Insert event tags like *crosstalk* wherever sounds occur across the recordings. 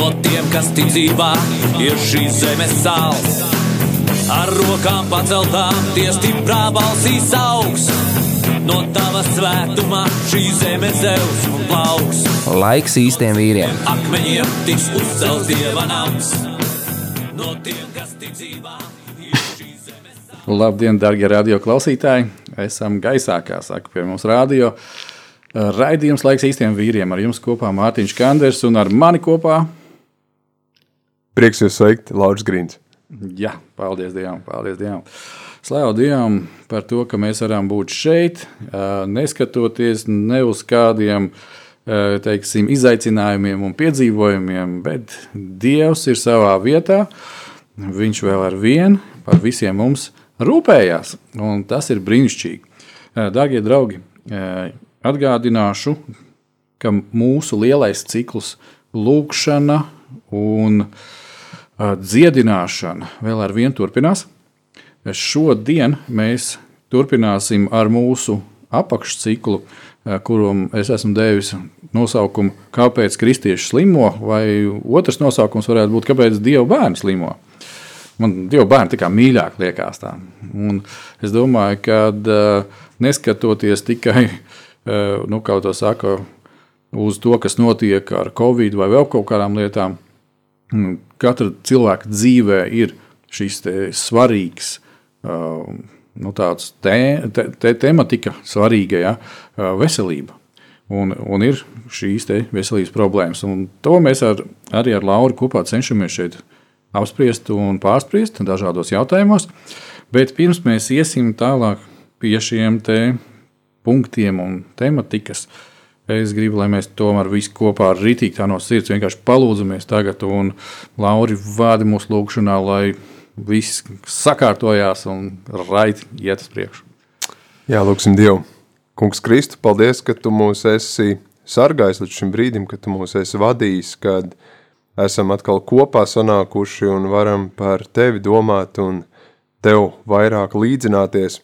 No tiem, kas tic dzīvā, ir šīs zemes sāls. Ar rokām paceltām, tie stiprā balsīs augs. No tava svētumā šī zeme zeus un plauks. Laiks īstiem vīriem. Akmeņiem tiks uzcelts dieva nams. No tiem, kas tic dzīvā. Labdien, darbie radio klausītāji! Esam gaisā, kā saka pie mums radio. Raidījums laiks īstiem vīriem. Ar jums kopā Mārtiņš Kanders un ar mani kopā. Prieks jūs sveikt, Lauris Grīns. Jā, paldies Dievam, paldies Dievam. Slavu Dievam par to, ka mēs varam būt šeit, neskatoties ne uz kādiem teiksim, izaicinājumiem un piedzīvojumiem, bet Dievs ir savā vietā. Viņš vēl ar vienu par visiem mums rūpējās, un tas ir brīnišķīgi. Ā, Darbie draugi, atgādināšu, ka mūsu lielais cikls, lūkšana un ā, dziedināšana vēl ar vienu turpinās. Šodien mēs turpināsim ar mūsu apakšciklu, ā, kuram es esmu devis nosaukumu Kāpēc kristieši slimo, vai otrs nosaukums varētu būt Kāpēc Dieva bērni slimo. Man Dieva bērni tā kā mīļāk liekas tā. Un es domāju, ka uh, neskatoties tikai uh, nu, saka, uz to, kas notiek ar Covid vai vēl kaut kādām lietām, katra cilvēka dzīvē ir šis svarīgs. Uh, nu, tāds te, te, te, tematika svarīga, ja, uh, veselība. Un, un ir šīs veselības problēmas. Un to mēs ar, arī ar Lauru kopā cenšamies šeit apspriest un pārspriest dažādos jautājumos. Bet pirms mēs iesim tālāk pie šiem punktiem un tematikas, es gribu, lai mēs tomēr visi kopā ar rītīgi tā no sirds vienkārši palūdzamies tagad un Lauri vādi mūsu lūgšanā, lai viss sakārtojās un raiti iet uz priekšu. Jā, lūksim Dievu. Kungs Kristu, paldies, ka tu mūs esi sargājis līdz šim brīdim, ka tu mūs esi vadījis, kad esam atkal kopā sanākuši un varam par tevi domāt un tev vairāk līdzināties.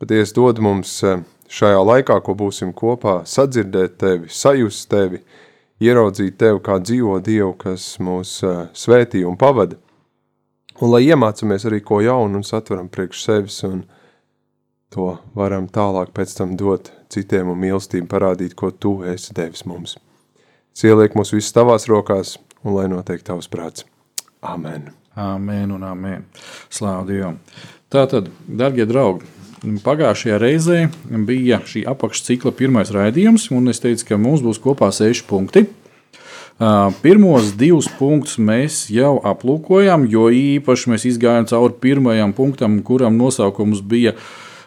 Patiesi dod mums eh, šajā laikā, ko būsim kopā, sadzirdēt tevi, sajust tevi, ieraudzīt tevi kā dzīvo Dievu, kas mūs eh, svētī un pavada. Un lai iemācāmies arī ko jaunu un satveram priekš sevis un to varam tālāk pēc tam dot citiem un mīlestību parādīt, ko tu esi devis mums. Cieliek mūs visus tavās rokās un lai notiek tavs prāts. Amen. Amen un amen. Slāvu Dievam. Tātad, darbie draugi, pagājušajā reizē bija šī apakšcikla pirmais raidījums, un es teicu, ka mums būs kopā seši punkti. Pirmos divus punktus mēs jau aplūkojām, jo īpaši mēs izgājām cauri pirmajam punktam, kuram nosaukums bija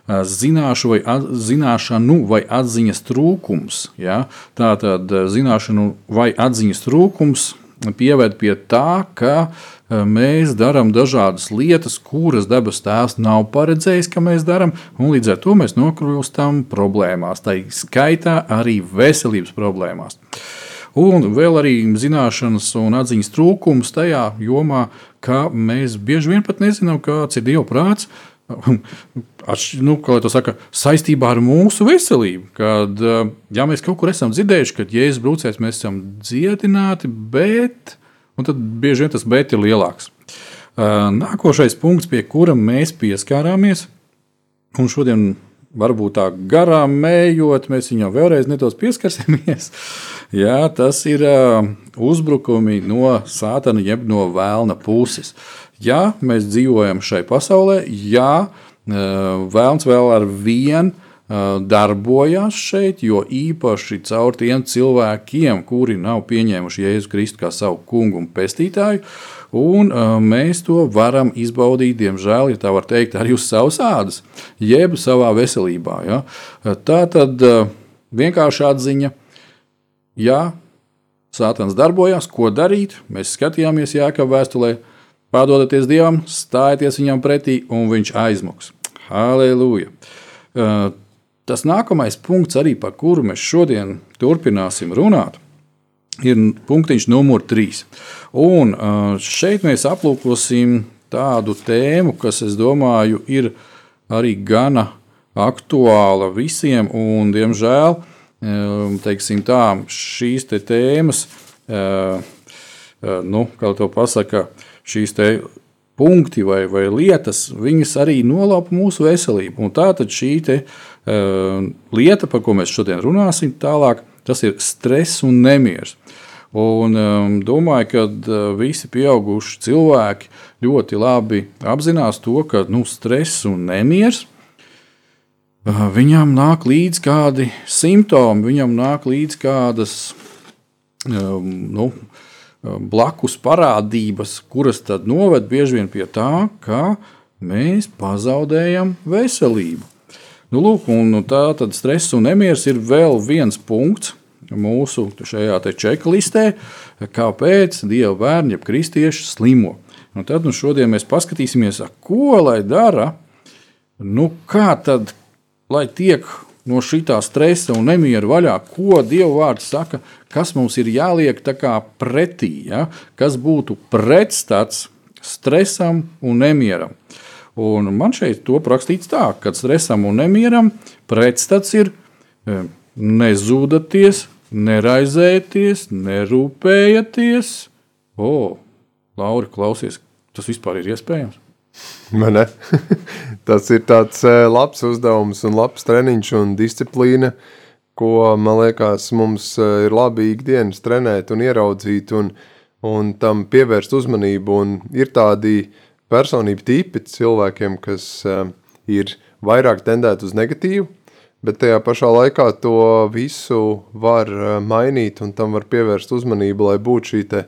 zināšu vai at, zināšanu vai atziņas trūkums. Ja? Tātad ā, zināšanu vai atziņas trūkums pieved pie tā, ka mēs darām dažādas lietas, kuras dabas tēvs nav paredzējis, ka mēs darām, un līdz ar to mēs nokļūstam problēmās. Tā skaitā arī veselības problēmās. Un vēl arī zināšanas un atziņas trūkums tajā jomā, ka mēs bieži vien pat nezinām, kāds ir Dieva prāts. *laughs* Atš, nu, saka, saistībā ar mūsu veselību. Kad ja mēs kaut kur esam dzirdējuši, ka jēzus brūcēs mēs esam dziedināti, bet un tad bieži vien tas bet ir lielāks. Nākošais punkts, pie kura mēs pieskārāmies, un šodien varbūt tā garām mējot, mēs viņam vēlreiz nedaudz pieskarsimies. *laughs* Jā, tas ir uzbrukumi no sātana, jeb no vēlna puses. Ja mēs dzīvojam šai pasaulē, uh, vēlns vēl ar vienu darbojas šeit, jo īpaši caur tiem cilvēkiem, kuri nav pieņēmuši Jēzu Kristu kā savu kungu un pestītāju, un mēs to varam izbaudīt, diemžēl, ja tā var teikt, arī uz savas ādas, jeb savā veselībā. Ja? Tā tad vienkārši atziņa, ja Sātans darbojās, ko darīt. Mēs skatījāmies Jāekab vēstulē, pārdodaties Dievam, stājieties viņam pretī, un viņš aizmuks. Halleluja! Tas nākamais punkts, arī par kuru mēs šodien turpināsim runāt, ir punktiņš numur trīs. Un šeit mēs aplūkosim tādu tēmu, kas, es domāju, ir arī gana aktuāla visiem, un, diemžēl, teiksim tā, šīs te tēmas, nu, kā to pasaka, šīs te punkti vai, vai lietas, viņas arī nolaupa mūsu veselību. Un tā tad šī te, uh, lieta, par ko mēs šodien runāsim tālāk, tas ir stress un nemieris. Un um, domāju, ka uh, visi pieauguši cilvēki ļoti labi apzinās to, ka nu, stress un nemieris uh, viņam nāk līdzi kādi simptomi, viņam nāk līdzi kādas um, nu, blakus parādības, kuras tad noved bieži vien pie tā, ka mēs pazaudējam veselību. Nu, lūk, un tā tad stress un nemieris ir vēl viens punkts, mūsu šajā checklistē, kāpēc Dieva bērni, jeb kristieši, slimo. Un tad nu, šodien mēs paskatīsimies, ko lai dara, nu, kā tad, lai tiek no šī stresa un nemiera vaļā, ko Dieva vārds saka, kas mums ir jāliek pretī, ja? kas būtu pretstats stresam un nemieram. Un man šeit to rakstīts tā, ka stresam un nemieram pretstats ir e, nezūdaties, neraizēties, nerūpējaties. O, Lauri, klausies, tas vispār ir iespējams. *laughs* *laughs* Tas ir tāds eh, labs uzdevums un labs treniņš un disciplīna, ko, man liekas, mums eh, ir labi ikdienas trenēt un ieraudzīt un, un tam pievērst uzmanību. Un ir tādi personību tipi cilvēkiem, kas eh, ir vairāk tendēti uz negatīvu, bet tajā pašā laikā to visu var mainīt un tam var pievērst uzmanību, lai būtu šī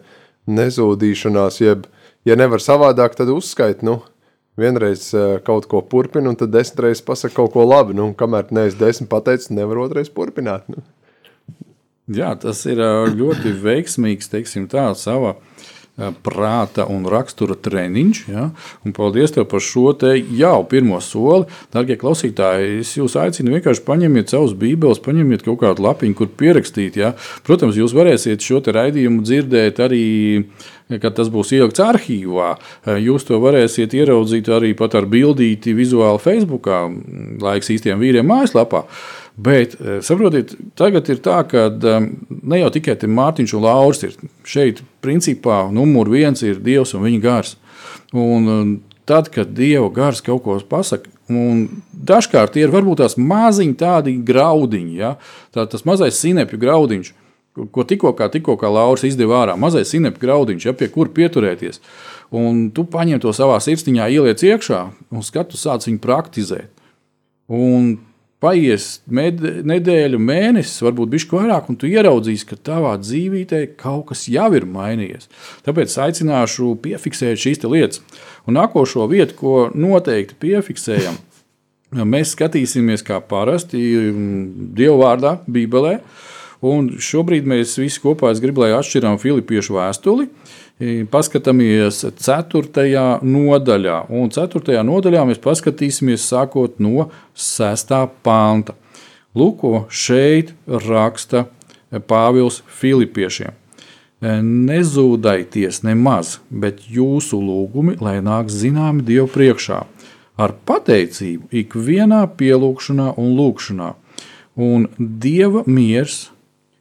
nezūdīšanās, jeb, ja nevar savādāk, tad uzskait, nu, vienreiz kaut ko turpina, un tad desmit reizes pasakā kaut ko labi. Nu, kamēr neesmu desmit pateicis, nevar otrreiz turpināt. Nu. Jā, tas ir ļoti veiksmīgs, teiksim, tā savā prāta un rakstura treniņš. Ja? Un paldies par šo jau pirmo soli. Darbie klausītāji, es jūs aicinu vienkārši paņemiet savus bībeles, paņemiet kaut kādu lapiņu, kur pierakstīt. Ja? Protams, jūs varēsiet šo raidījumu dzirdēt arī kad tas būs ielikts arhīvā. Jūs to varēsiet ieraudzīt arī ar bildīti vizuāli Facebook, laiks īstiem vīriem mājaslapā. Bet saprotiet, tagad ir tā, ka ne jau tikai Mārtiņš un Lauris ir šeit, principā, numur viens ir Dievs un viņa gars. Un tad, kad Dieva gars kaut ko pasaka, un dažkārt tie ir varbūt tās maziņi tādi graudiņi, ja? tā, tas mazais sinepju graudiņš ko tikko kā, tikko kā Lauris izdeva ārā. Mazais sinepju graudiņš, ja, pie kura pieturēties. Un tu paņem to savā sirsniņā, ieliec iekšā un skatu sāc viņu praktizēt. Un paies med, nedēļu, mēnesis, varbūt bišķi vairāk, un tu ieraudzīsi, ka tavā dzīvītē kaut kas jau ir mainījies. Tāpēc aicināšu piefiksēt šīs lietas. Un nākošo vietu, ko noteikti piefiksējam, mēs skatīsimies kā parasti Dieva vārdā, Bībelē. Un šobrīd mēs visi kopā, gribu, lai atšķirām Filipiešu vēstuli. Paskatāmies 4. nodaļā. Un 4. nodaļā mēs paskatīsimies sākot no 6. panta. Lūk, šeit raksta Pāvils Filipiešiem. Nezūdaities nemaz, bet jūsu lūgumi, lai nāk zināmi Dievu priekšā, ar pateicību ikvienā pielūgšanā un lūgšanā. Un Dieva miers,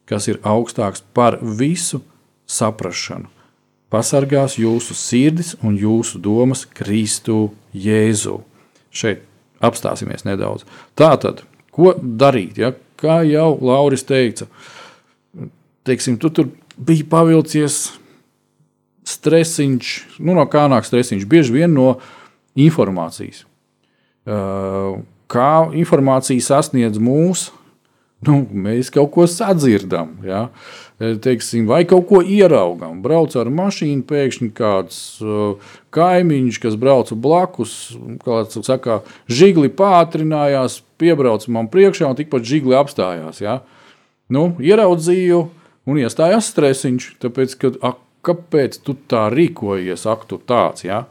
kas ir augstāks par visu saprāšanu. Pasargās jūsu sirdis un jūsu domas Kristu Jēzu. Šeit apstāsimies nedaudz. Tā tad, ko darīt? Ja? Kā jau Lauris teica, teiksim, tu tur bija pavilcies stresiņš, nu, no kā nāk stresiņš, bieži vien no informācijas. Kā informācija sasniedz mūsu nu, mēs kaut ko sadzirdam. Ja? E, teiksim, vai kaut ko ieraugām. Brauc ar mašīnu, pēkšņi kāds uh, kaimiņš, kas brauca blakus, kāds saka, žigli pātrinājās, piebrauc man priekšā un tikpat žigli apstājās. Ja? Nu, ieraudzīju, un iestājās stresiņš, tāpēc, ka, ak, kāpēc tu tā rīkojies, ak, tu tāds, ja?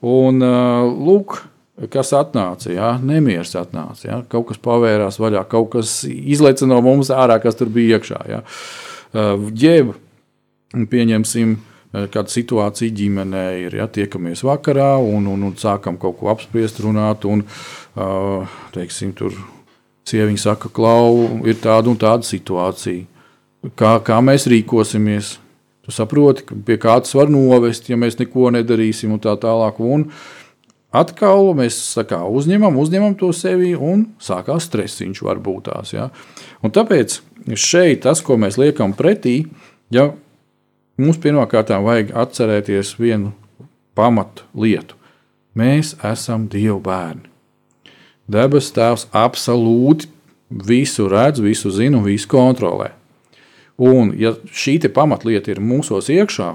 Un, uh, lūk, kas atnāca, ja? nemieris atnāca, ja? kaut kas pavērās vaļā, kaut kas izlaica no mums ārā, kas tur bija iekšā. Ja? Uh, Jeb, pieņemsim, kāda situācija ģimenē ir. Ja, tiekamies vakarā un, un, un sākam kaut ko apspriest, runāt. Un, uh, teiksim, tur sieviņa saka, klau, ir tāda un tāda situācija. Kā, kā mēs rīkosimies? Tu saproti, ka pie kādas var novest, ja mēs neko nedarīsim, un tā tālāk. Un atkal mēs kā, uzņemam, uzņemam to sevi, un sākās stresiņš, varbūt tās. Ja? Un tāpēc šeit tas, ko mēs liekam pretī, ja mums pirmkārt vajag atcerēties vienu pamatu lietu. Mēs esam Dieva bērni. Debes Tēvs absolūti visu redz, visu zina un visu kontrolē. Un, ja šī pamatlieta ir mūsos iekšā,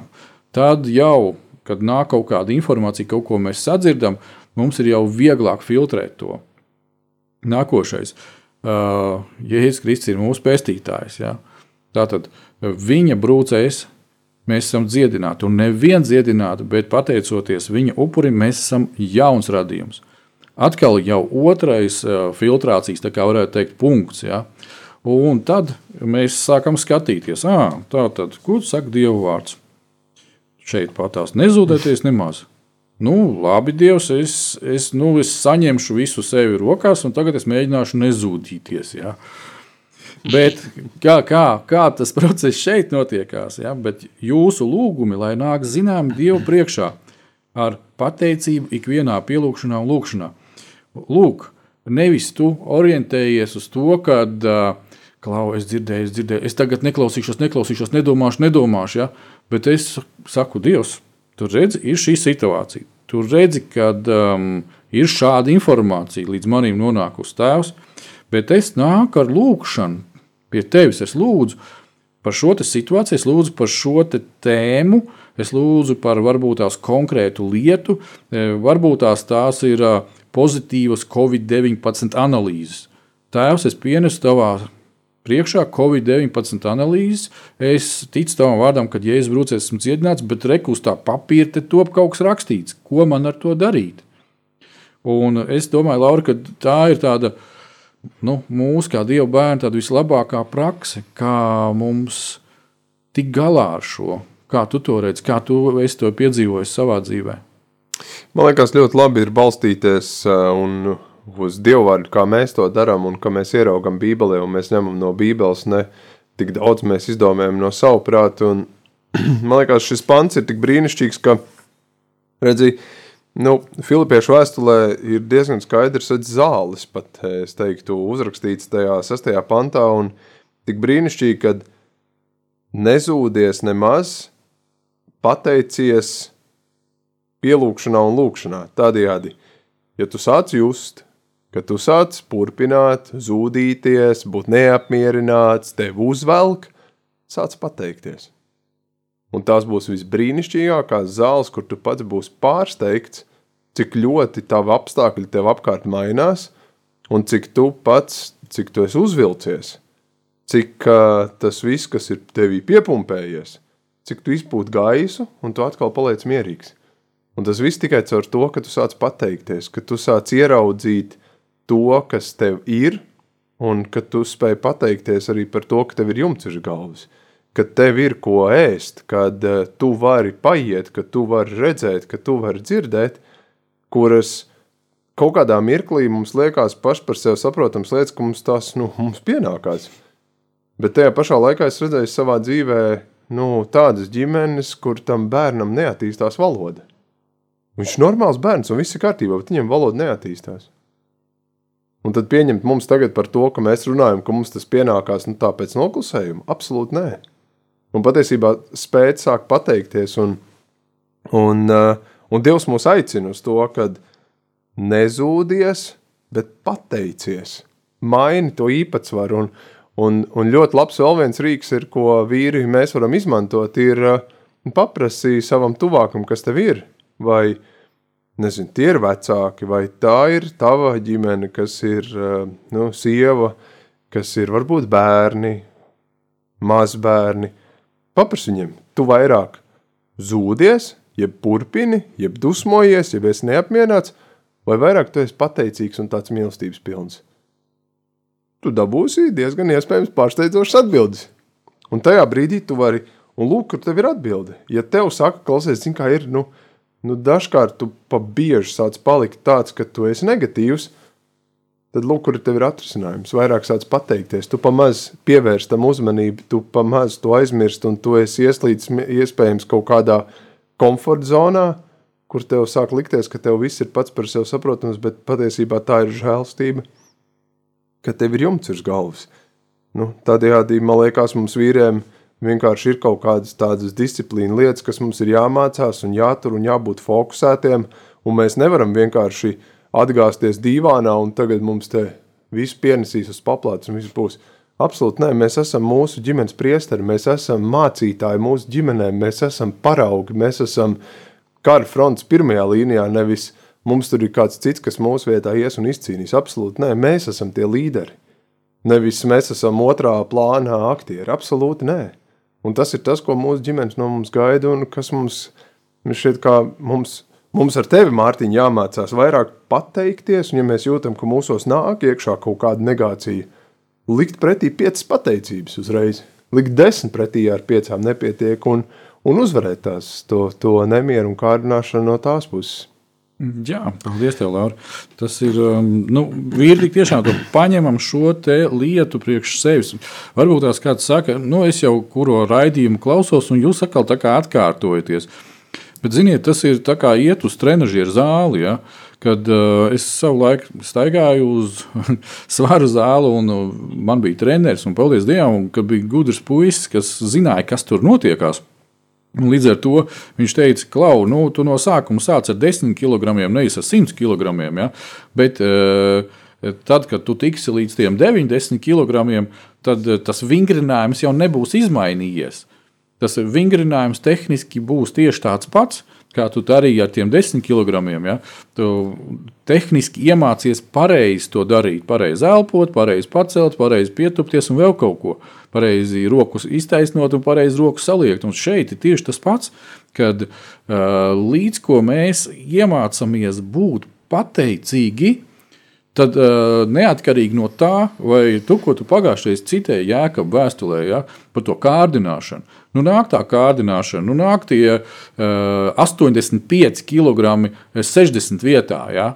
tad jau, kad nāk kaut kāda informācija, kaut ko mēs sadzirdam, mums ir jau vieglāk filtrēt to. Nākošais, uh, Jēzus Kristus ir mūsu pestītājs. Ja? Tātad viņa brūcēs mēs esam dziedināti. Un neviens dziedināti, bet pateicoties viņa upurim, mēs esam jauns radījums. Atkal jau otrais uh, filtrācijas, tā kā varētu teikt, punkts. Ja? Un tad mēs sākam skatīties, ah, tā tad, ko saka Dieva vārds. Šeit patās nezudēties nemaz. Nu, labi, Dievs, es, es, nu, es saņemšu visu sevi rokās, un tagad es mēģināšu nezudīties. Ja? Bet kā, kā, kā tas process šeit notiekās, ja? Bet jūsu lūgumi, lai nāk zināmi Dievu priekšā ar pateicību ikvienā pielūgšanā un lūgšanā. Lūk, nevis tu orientējies uz to, ka uh, klau, es dzirdēju, es dzirdēju, es tagad neklausīšos, neklausīšos, nedomāšu, nedomāšu, ja? bet es saku, Dievs, tur redzi, ir šī situācija. Tur redzi, ka um, ir šāda informācija līdz manim nonākusi tēvs, bet es nāku ar lūgšanu pie tevis. Es lūdzu par šo situāciju, es lūdzu par šo tēmu, es lūdzu par varbūt tās konkrētu lietu, e, varbūt tās, tās ir pozitīvas Covid-19 analīzes. Tēvs, es pienesu tavā priekšā Covid-19 analīzes. Es ticu tavam vārdam, ka Jēzus brūcēs esmu dziedināts, bet rekus tā papīra te top kaut kas rakstīts. Ko man ar to darīt? Un es domāju, Laura, ka tā ir tāda nu, mūsu kā Dieva bērnu tāda vislabākā prakse, kā mums tikt galā ar šo. Kā tu to redzi, kā tu to piedzīvoji savā dzīvē? Man liekas, ļoti labi ir balstīties uh, uz Dievu vārdu, kā mēs to darām, un kā mēs ieraugām Bībelē, un mēs ņemam no Bībeles ne tik daudz, mēs izdomājam no savu prātu. Un, *clears throat* man liekas, šis pants ir tik brīnišķīgs, ka, redziet, Nu, Filipiešu vēstulē ir diezgan skaidrs zāles, pat es teiktu, uzrakstīts tajā sastajā pantā, un tik brīnišķīgi, ka nezūdies nemaz, pateicies pielūgšanā un lūgšanā. Tādējādi, ja tu sāc just, ka tu sāc turpināt, zudīties, būt neapmierināts, tev uzvelk, sāc pateikties. Un tās būs visbrīnišķīgākās zāles, kur tu pats būsi pārsteigts, cik ļoti tavi apstākļi tev apkārt mainās, un cik tu pats, cik tu esi uzvilcies, cik uh, tas viss, kas ir tevī piepumpējies, cik tu izpūt gaisu, un tu atkal paliec mierīgs. Un tas viss tikai caur to, ka tu sāc pateikties, ka tu sāc ieraudzīt to, kas tev ir, un ka tu spēj pateikties arī par to, ka tev ir jumts uz galvas ka tev ir ko ēst, kad uh, tu vari paiet, ka tu vari redzēt, ka tu vari dzirdēt, kuras kaut kādā mirklī mums liekas paši par sevi saprotams lietas, ka mums tās nu, mums pienākās. Bet tajā pašā laikā es redzēju savā dzīvē nu, tādas ģimenes, kur tam bērnam neattīstās valoda. Viņš ir normāls bērns un viss ir kārtībā, bet viņam valoda neattīstās. Un tad pieņemt mums tagad par to, ka mēs runājam, ka mums tas pienākās nu, tāpēc noklusējuma? Absolūti nē un patiesībā spēt sākt pateikties. Un, un, uh, un Dievs mūs aicina uz to, ka nezūdies, bet pateicies, maini to īpatsvaru. Un, un, un ļoti labs vēl viens rīks, ir, ko vīri mēs varam izmantot, ir uh, paprasīt savam tuvākam, kas tev ir. Vai nezinu, tie ir vecāki, vai tā ir tava ģimene, kas ir uh, nu, sieva, kas ir varbūt bērni, mazbērni. Paprasti viņiem, tu vairāk zūdies, jeb turpini, jeb dusmojies, jeb esi neapmierināts, vai vairāk tu esi pateicīgs un tāds mīlestības pilns. Tu dabūsi diezgan iespējams pārsteidzošas atbildes. Un tajā brīdī tu vari, un lūk, kur tev ir atbilde. Ja tev saka, klausies, zin kā ir, nu, nu dažkārt tu pa bieži sāc palikt tāds, ka tu esi negatīvs, tad lūk, kur tev ir atrisinājums. Vairāk sāc pateikties, tu pamaz pievērst tam uzmanību, tu pamaz to aizmirst, un tu esi ieslīdis iespējams kaut kādā komforta zonā, kur tev sāk likties, ka tev viss ir pats par sevi saprotams, bet patiesībā tā ir žēlstība, ka tev ir jumts uz galvas. Nu, tādējādi, man liekas, mums vīriem vienkārši ir kaut kādas tādas disciplīna lietas, kas mums ir jāmācās un jātur un jābūt fokusētiem, un mēs nevaram vienkārši atgāzties dīvānā un tagad mums te viss pienesīs uz paplātes un viss būs. Absolūti nē, mēs esam mūsu ģimenes priesteri, mēs esam mācītāji mūsu ģimenēm, mēs esam paraugi, mēs esam kara fronts pirmajā līnijā, nevis mums tur ir kāds cits, kas mūsu vietā ies un izcīnīs. Absolūti nē, mēs esam tie līderi. Nevis mēs esam otrā plānā aktieri. Absolūti nē. Un tas ir tas, ko mūsu ģimenes no mums gaida un kas mums šeit kā mums, mums ar tevi, Mārtiņ, jāmācās vairāk pateikties, un ja mēs jūtam, ka mūsos nāk iekšā kaut kāda negācija, likt pretī piecas pateicības uzreiz, likt desmit pretī ar piecām nepietiek un, un uzvarēt tās to, to nemieru un kārdināšanu no tās puses. Jā, paldies, tev, Laura. Tas ir. Um, nu, vīri tiešām paņemam šo lietu priekš sevis. Varbūt tās kāds saka, nu, es jau kuru raidījumu klausos, un jūs atkal tā kā atkārtojaties. Bet, ziniet, tas ir kā iet uz trenižera zāli. Ja? Kad uh, es savu laiku staigāju uz *laughs* svaru zāli, un uh, man bija treneris, un paldies Dievam, ka bija gudrs puisis, kas zināja, kas tur notiekās. Līdz ar to viņš teica, Klau, nu, tu no sākuma sāc ar 10 kg, nevis ar 100 kg. Ja? Bet, uh, Tad, kad tu tiksi līdz 90 kg, tad uh, tas vingrinājums jau nebūs izmainījies. Tas vingrinājums tehniski būs tieši tāds pats, kā tu darīji ar tiem 10 kg. Ja? Tu tehniski iemācies pareizi to darīt, pareizi elpot, pareizi pacelt, pareizi pietupties un vēl kaut ko. Pareizi rokas iztaisnot un pareizi roku saliekt. Un šeit ir tieši tas pats, kad līdz ko mēs iemācāmies būt pateicīgi, tad uh, neatkarīgi no tā, vai tu, ko tu pagājušajā citēji jēkab vēstulē ja, par to kārdināšanu, Nu, nāk tā kārdināšana, nu, nāk tie uh, 85 kg 60 vietā. Ja?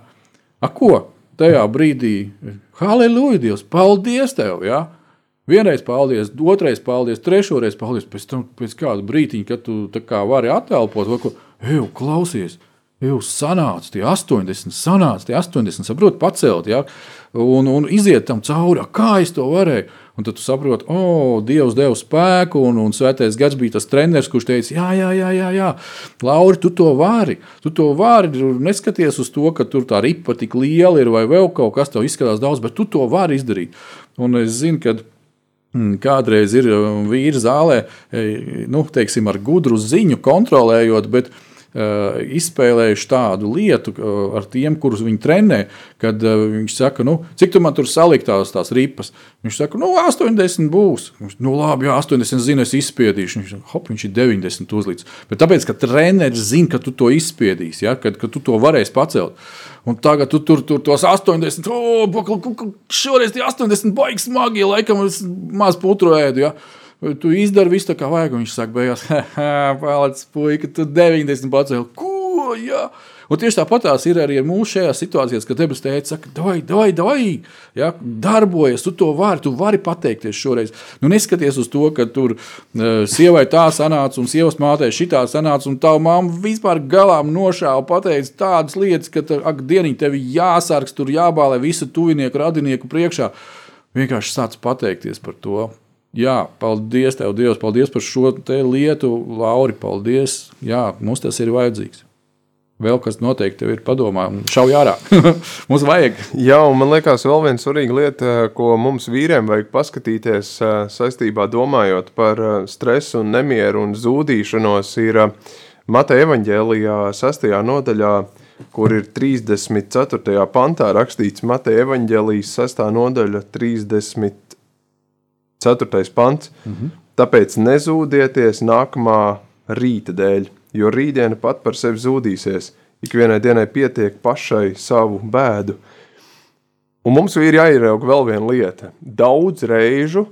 A, ko? Tajā brīdī, halleluja, Dievs, paldies tev! Ja? Vienreiz paldies, otrreiz paldies, trešoreiz paldies, pēc tam pēc kāda brīdiņa, kad tu kā vari attēlpot, vai ko, ej, klausies! Jūs sanācat, tie 80, sanāca, tie 80, saprotat, pacelt, ja? un, un iziet tam cauri, kā es to varēju. Un tad tu saproti, o, oh, Dievs deva spēku, un, un Svētais Gars bija tas treneris, kurš teica, jā, jā, jā, jā, jā. Lauri, tu to vari. Tu to vari. Neskaties uz to, ka tur tā ripa tik liela ir vai vēl kaut kas tāds izskatās daudz, bet tu to vari izdarīt. Un es zinu, ka. Mm, kādreiz ir vīri zālē, e, nu, teiksim, ar gudru ziņu kontrolējot, bet uh, izspēlējuši tādu lietu eh, ar tiem, kurus viņi trenē, kad eh, viņš saka, nu, cik tu man tur saliktās tās ripas. Viņš saka, nu, 80 būs. Viņš, nu, labi, jā, 80 zinu, es izspiedīšu. Viņš, hop, viņš ir 90 uzlīdz. Bet tāpēc, ka treneris zina, ka tu to izspiedīsi, ja, kad, ka tu to varēsi pacelt. Un tagad tu tur, tur tos 80, oh, šoreiz tie 80 baigs smagi, laikam es maz putru ēdu. Ja. Tu izdari visu tā, kā vajag. Viņš saka, beigās, palicis puika, tu 90 pacēli. Ko? Jā. Un tieši tāpat ir arī ar mūsu šajā situācijā, kad debes teica, saka, dai, dai, dai, ja, darbojies, tu to vari, tu vari pateikties šoreiz. Nu, neskaties uz to, ka tur uh, sievai tā sanāca, un sievas mātei šitā sanāca, un tā mamma vispār galām nošāva, pateica tādas lietas, ka, ak, dieniņ, tev jāsargs, tur jābālē visu tuvinieku, radinieku priekšā. Vienkārši sāc pateikties par to. Jā, paldies, Tev, Dievs, paldies par šo lietu, Lauri. Paldies. Jā, mums tas ir vajadzīgs. Vēl kas noteikti ir padomā, šauj ārā. *laughs* mums vajag. Jā, un man liekas, vēl viena svarīga lieta, ko mums vīriem vajag paskatīties saistībā domājot par stresu un nemieru un zūdīšanos, ir Mateja evaņģēlijā 6. nodaļā, kur ir 34. pantā rakstīts Mateja evaņģēlijas 6. nodaļa 30. 4. pants. Mhm. Tāpēc nezūdieties nākamā rīta dēļ, jo rītdiena pat par sevi zudīsies. Ikvienai dienai pietiek pašai savu bēdu. Un mums ir jāierauga vēl viena lieta. Daudz reižu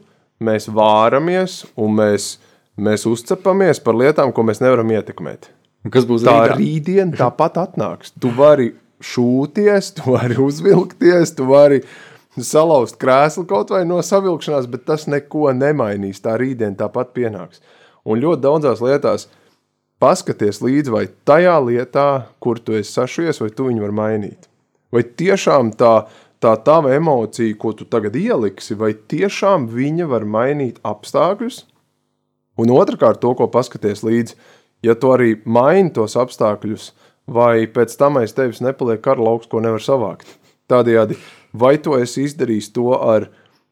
mēs vāramies un mēs, mēs uzcepamies par lietām, ko mēs nevaram ietekmēt. Un kas būs Tā rītā? rītdiena tāpat atnāks. Tu vari šūties, tu vari uzvilkties, tu vari salauzt krēslu kaut vai no savilkšanās, bet tas neko nemainīs. Tā rītdiena tāpat pienāks. Un ļoti daudzās lietās paskaties līdzi, vai tajā lietā, kur tu esi sašies, vai tu viņu vari mainīt. Vai tiešām tā, tā tava emocija, ko tu tagad ieliksi, vai tiešām viņa var mainīt apstākļus? Un otrkārt, to, ko paskaties līdzi, ja tu arī maini tos apstākļus, vai pēc tam aiz tevis nepaliek kara lauks, ko nevar savākt. Tādējādi, vai tu esi izdarījis to ar,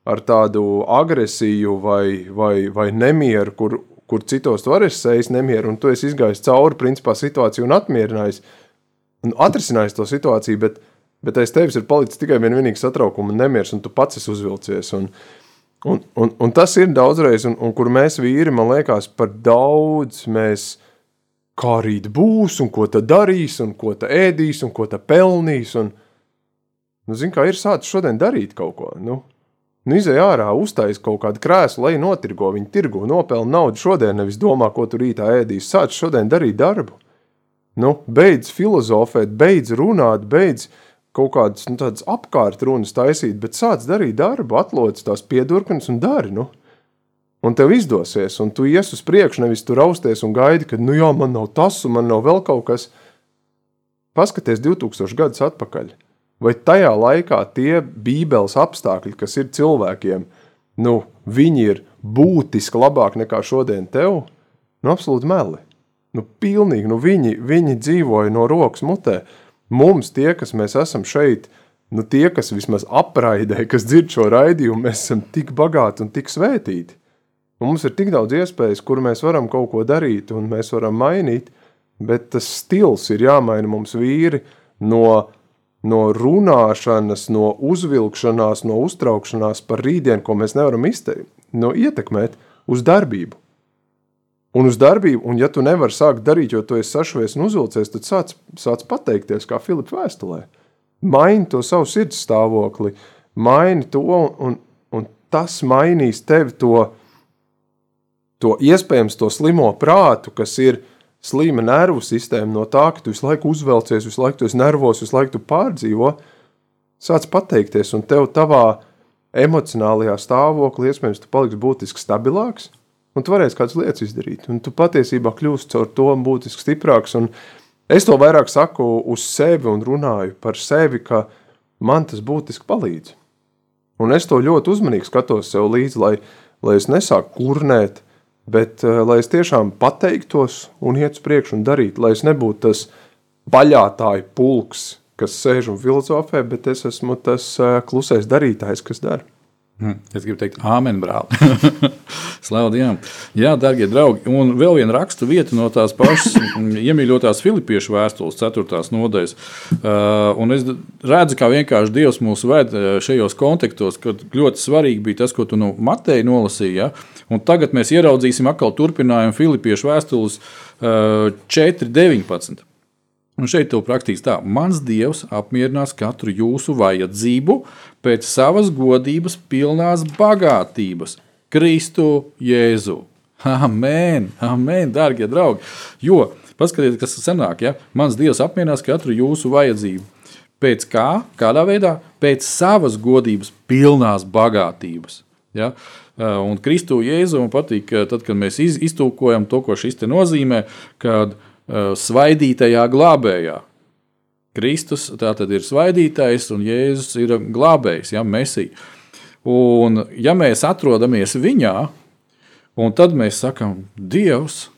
ar tādu agresiju vai, vai, vai nemieru, kur, kur citos tu vari sēst nemieru, un tu esi izgājis cauri principā situāciju un atmierinājis, un atrisinājis to situāciju, bet, bet aiz tevis ir palicis tikai vien vienīgi satraukuma un nemieris, un tu pats esi uzvilcies. Un, un, un, un tas ir daudzreiz, un, un kur mēs vīri, man liekas, par daudz mēs kā rīt būs, un ko ta darīs, un ko ta ēdīs, un ko ta pelnīs. Un, nu, zin, kā ir sācis šodien darīt kaut ko. Nu, nu izej ārā, uztais kaut kādu krēslu, lai notirgo viņu tirgu, nopelna naudu šodien, nevis domā, ko tu rītā ēdīs. Sāc šodien darīt darbu. Nu, beidz filozofēt, beidz runāt, beidz kaut kādas nu, apkārtrunas taisīt, bet sāc darīt darbu, atlodz tās piedurknes un dari. Nu. Un tev izdosies, un tu ies uz priekšu, nevis tur rausties un gaidi, ka, nu jā, man nav tas, un man nav vēl kaut kas. Paskaties 2000 gadus atpakaļ. Vai tajā laikā tie bībeles apstākļi, kas ir cilvēkiem, nu, viņi ir būtiski labāk nekā šodien tev? Nu, absolūti meli. Nu, pilnīgi, nu, viņi, viņi dzīvoja no rokas mutē. Mums, tie, kas mēs esam šeit, nu, tie, kas vismaz apraidē, kas dzird šo raidījumu, mēs esam tik bagāti un tik svētīti. Un mums ir tik daudz iespējas, kur mēs varam kaut ko darīt un mēs varam mainīt, bet tas stils ir jāmaina mums vīri no, no runāšanas, no uzvilkšanās, no uztraukšanās par rītdienu, ko mēs nevaram izteikt, no ietekmēt uz darbību. Un uz darbību, un ja tu nevari sākt darīt, jo tu esi sašuvies un uzvilcies, tad sāc, sāc pateikties, kā Filipa vēstulē. Maini to savu sirds stāvokli, maini to, un, un tas mainīs tevi to, to iespējams to slimo prātu, kas ir slima nervu sistēma no tā, ka tu visu laiku uzvelcies, visu laiku esi nervos, visu laiku pārdzīvo, sāc pateikties, un tev tavā emocionālajā stāvoklī iespējams tu paliksi būtiski stabilāks, un tu varēsi kādas lietas izdarīt, un tu patiesībā kļūsi caur to būtiski stiprāks, un es to vairāk saku uz sevi un runāju par sevi, ka man tas būtiski palīdz. Un es to ļoti uzmanīgi skatos sev līdzi, lai, lai es nesāku kurnēt, Bet uh, lai es tiešām pateiktos un iet uz priekšu un darītu, lai es nebūtu tas baļātāju pulks, kas sēž un filozofē, bet es esmu tas uh, klusais darītājs, kas dara. Hm, Es gribu teikt, amen, brāl. *laughs* Slavu Dievam. Jā, darbie draugi. Un vēl viena rakstu vieta no tās pašas iemīļotās Filipiešu vēstules, 4. nodaļas. Uh, un es redzu, kā vienkārši Dievs mūs ved uh, šajos kontekstos, kad ļoti svarīgi bija tas, ko tu no Mateja nolasīji. Ja? Un tagad mēs ieraudzīsim atkal turpinājumu Filipiešu vēstules uh, 4.19. Un šeit tev rakstīts tā, mans dievs apmierinās katru jūsu vajadzību pēc savas godības, pilnās bagātības, Kristu Jēzu. Amen, amen, darbie draugi. Jo, paskatieties, kas sanāk, ja mans dievs apmierinās katru jūsu vajadzību. Pēc kā? Kādā veidā? Pēc savas godības, pilnās bagātības. Ja? Un Kristu Jēzu man patīk, ka tad, kad mēs iz, iztūkojam to, ko šis nozīmē, kad svaidītajā glābējā. Kristus tātad ir svaidītājs un Jēzus ir glābējs, ja mesija. Un ja mēs atrodamies viņā, un tad mēs sakam, Dievs,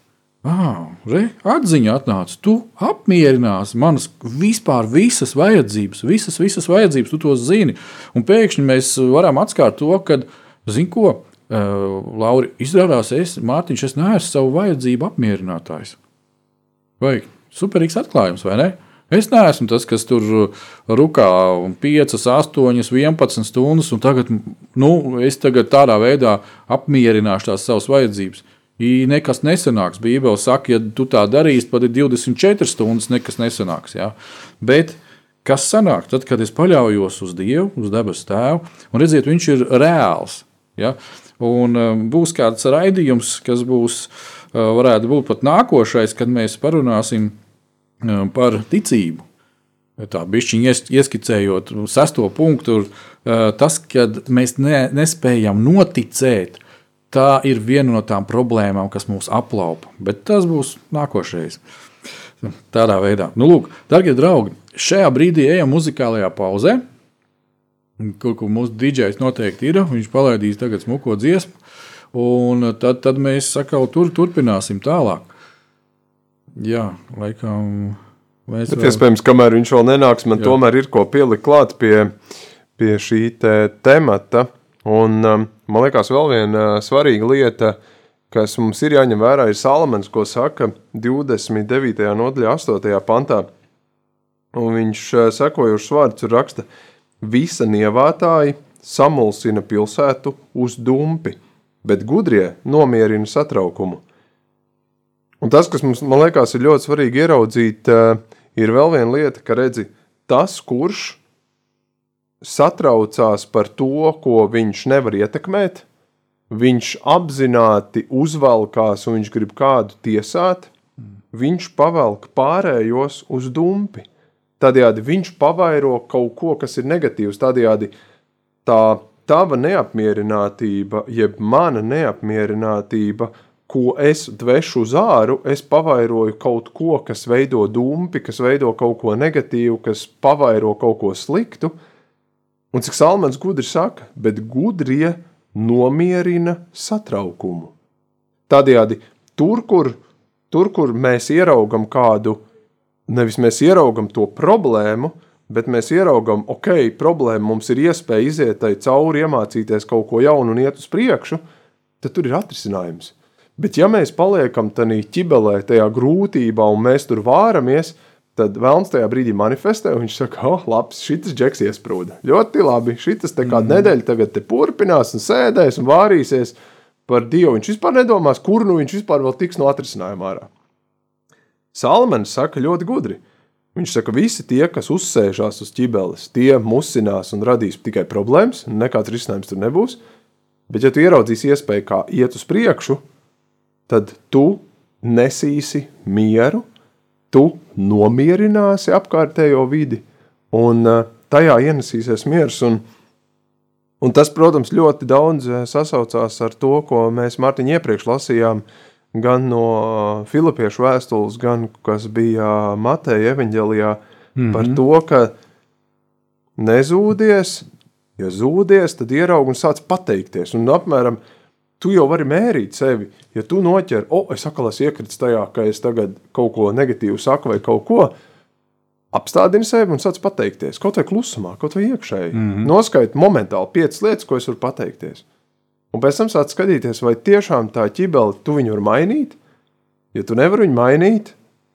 ah, re, atziņa atnāca, tu apmierinās manas vispār visas vajadzības, visas, visas vajadzības, tu to zini. Un pēkšņi mēs varam atskart to, ka, zini ko, uh, Lauri, izrādās, es, Mārtiņš, es neesmu savu vajadzību apmierinātājs. Vai superīgs atklājums, vai ne? Es neesmu tas, kas tur rukā 5, 8, 11 stundas, un tagad, nu, es tagad tādā veidā apmierināšu tās savas vajadzības. I nekas nesanāks. Bībele saka, ja tu tā darīsi, tad ir 24 stundas, nekas nesanāks. Ja? Bet kas sanāk tad, kad es paļaujos uz Dievu, uz debesu Tēvu, un redziet, Viņš ir reāls. Ja? Un um, būs kāds raidījums, kas būs, uh, varētu būt pat nākošais, kad mēs parunāsim um, par ticību. Tā bišķiņa ieskicējot sesto punktu, uh, tas, kad mēs ne, nespējam noticēt, tā ir viena no tām problēmām, kas mūs aplaupa. Bet tas būs nākošais. Tādā veidā. Nu, lūk, darbie draugi, šajā brīdī ejam muzikālajā pauzē. Kur, kur mūsu dīdžers noteikti ir. Viņš palaidīs tagad smuko dziesmu. Un tad, tad mēs sakau, tur, turpināsim tālāk. Jā, laikam. Mēs Bet, vēl... iespējams, kamēr viņš vēl nenāks, man Jā. tomēr ir ko pielikt klāt pie, pie šī te temata. Un, um, man liekas, vēl viena uh, svarīga lieta, kas mums ir jāņem vērā, ir Salamans, ko saka 29. nodaļā, 8. pantā. Un viņš uh, sekojušas vārdus raksta: Visa nievātāji samulsina pilsētu uz dumpi, bet gudrie nomierina satraukumu. Un tas, kas mums, man liekas, ir ļoti svarīgi ieraudzīt, uh, ir vēl viena lieta, ka redzi, tas, kurš satraucās par to, ko viņš nevar ietekmēt, viņš apzināti uzvelkās un viņš grib kādu tiesāt, viņš pavelk pārējos uz dumpi. Tādējādi viņš pavairo kaut ko, kas ir negatīvs. Tādējādi tā tava neapmierinātība, jeb mana neapmierinātība, ko es dvešu uz āru, es pavairoju kaut ko, kas veido dumpi, kas veido kaut ko negatīvu, kas pavairo kaut ko sliktu – Un cik Salmans gudri saka, bet gudrie nomierina satraukumu. Tādējādi tur, kur, tur, kur mēs ieraugam kādu, nevis mēs ieraugam to problēmu, bet mēs ieraugam, ok, problēma mums ir iespēja iziet tai cauri, iemācīties kaut ko jaunu un iet uz priekšu, tad tur ir atrisinājums. Bet ja mēs paliekam tādā ķibelē, tajā grūtībā un mēs tur vāramies, tad Vēlns tajā brīdī manifestē, un viņš saka, oh, labi, šis džeks iesprūda. Ļoti labi, šis te kādu mm. nedēļu tagad te turpinās un sēdēs un vārīsies par Dievu. Viņš vispār nedomās, kur nu viņš vispār vēl tiks no atrisinājuma ārā. Salmans saka ļoti gudri. Viņš saka, visi tie, kas uzsēžās uz ķibeles, tie musinās un radīs tikai problēmas, nekāds risinājums tur nebūs. Bet, ja tu ieraudzīsi iespēju, kā iet uz priekšu, tad tu nesīsi mieru, tu nomierināsi apkārtējo vidi, un eh, tajā ienesīsies miers. Un, un tas, protams, ļoti daudz eh, sasaucās ar to, ko mēs Mārtiņ iepriekš lasījām, gan no eh, Filipiešu vēstules, gan kas bija Mateja evaņģelijā, mm -hmm. par to, ka nezūdies, ja zūdies, tad ieraug un sāc pateikties. Un apmēram tu jau vari mērīt sevi. Ja tu noķer, o, oh, es atkal esmu iekritis tajā, ka es tagad kaut ko negatīvu saku vai kaut ko, apstādini sevi un sāc pateikties. Kaut vai klusumā, kaut vai iekšēji. Mm -hmm. Noskaidro momentāli piecas lietas, ko es varu pateikties. Un pēc tam sāc skatīties, vai tiešām tā ķibele tu viņu vari mainīt. Ja tu nevari viņu mainīt,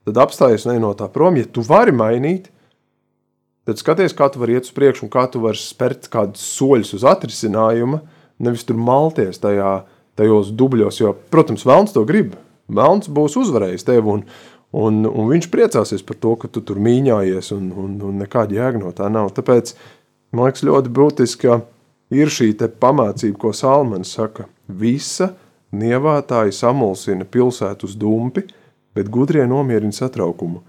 tad apstājies no tā prom. Ja tu vari mainīt, tad skaties, kā tu vari iet uz priekšu un kā tu vari spērt kādus soļus uz atrisinājumu, nevis tur malties tajā tajos dubļos, jo, protams, Vēlns to grib. Vēlns būs uzvarējis tevi, un, un, un viņš priecāsies par to, ka tu tur mīņājies, un, un, un nekāda jēga no tā nav. Tāpēc man liekas, ļoti būtiski ir šī pamācība, ko Salmans saka. Visa nievātāja samulsina pilsētu uz dumpi, bet gudrie nomierina satraukumu.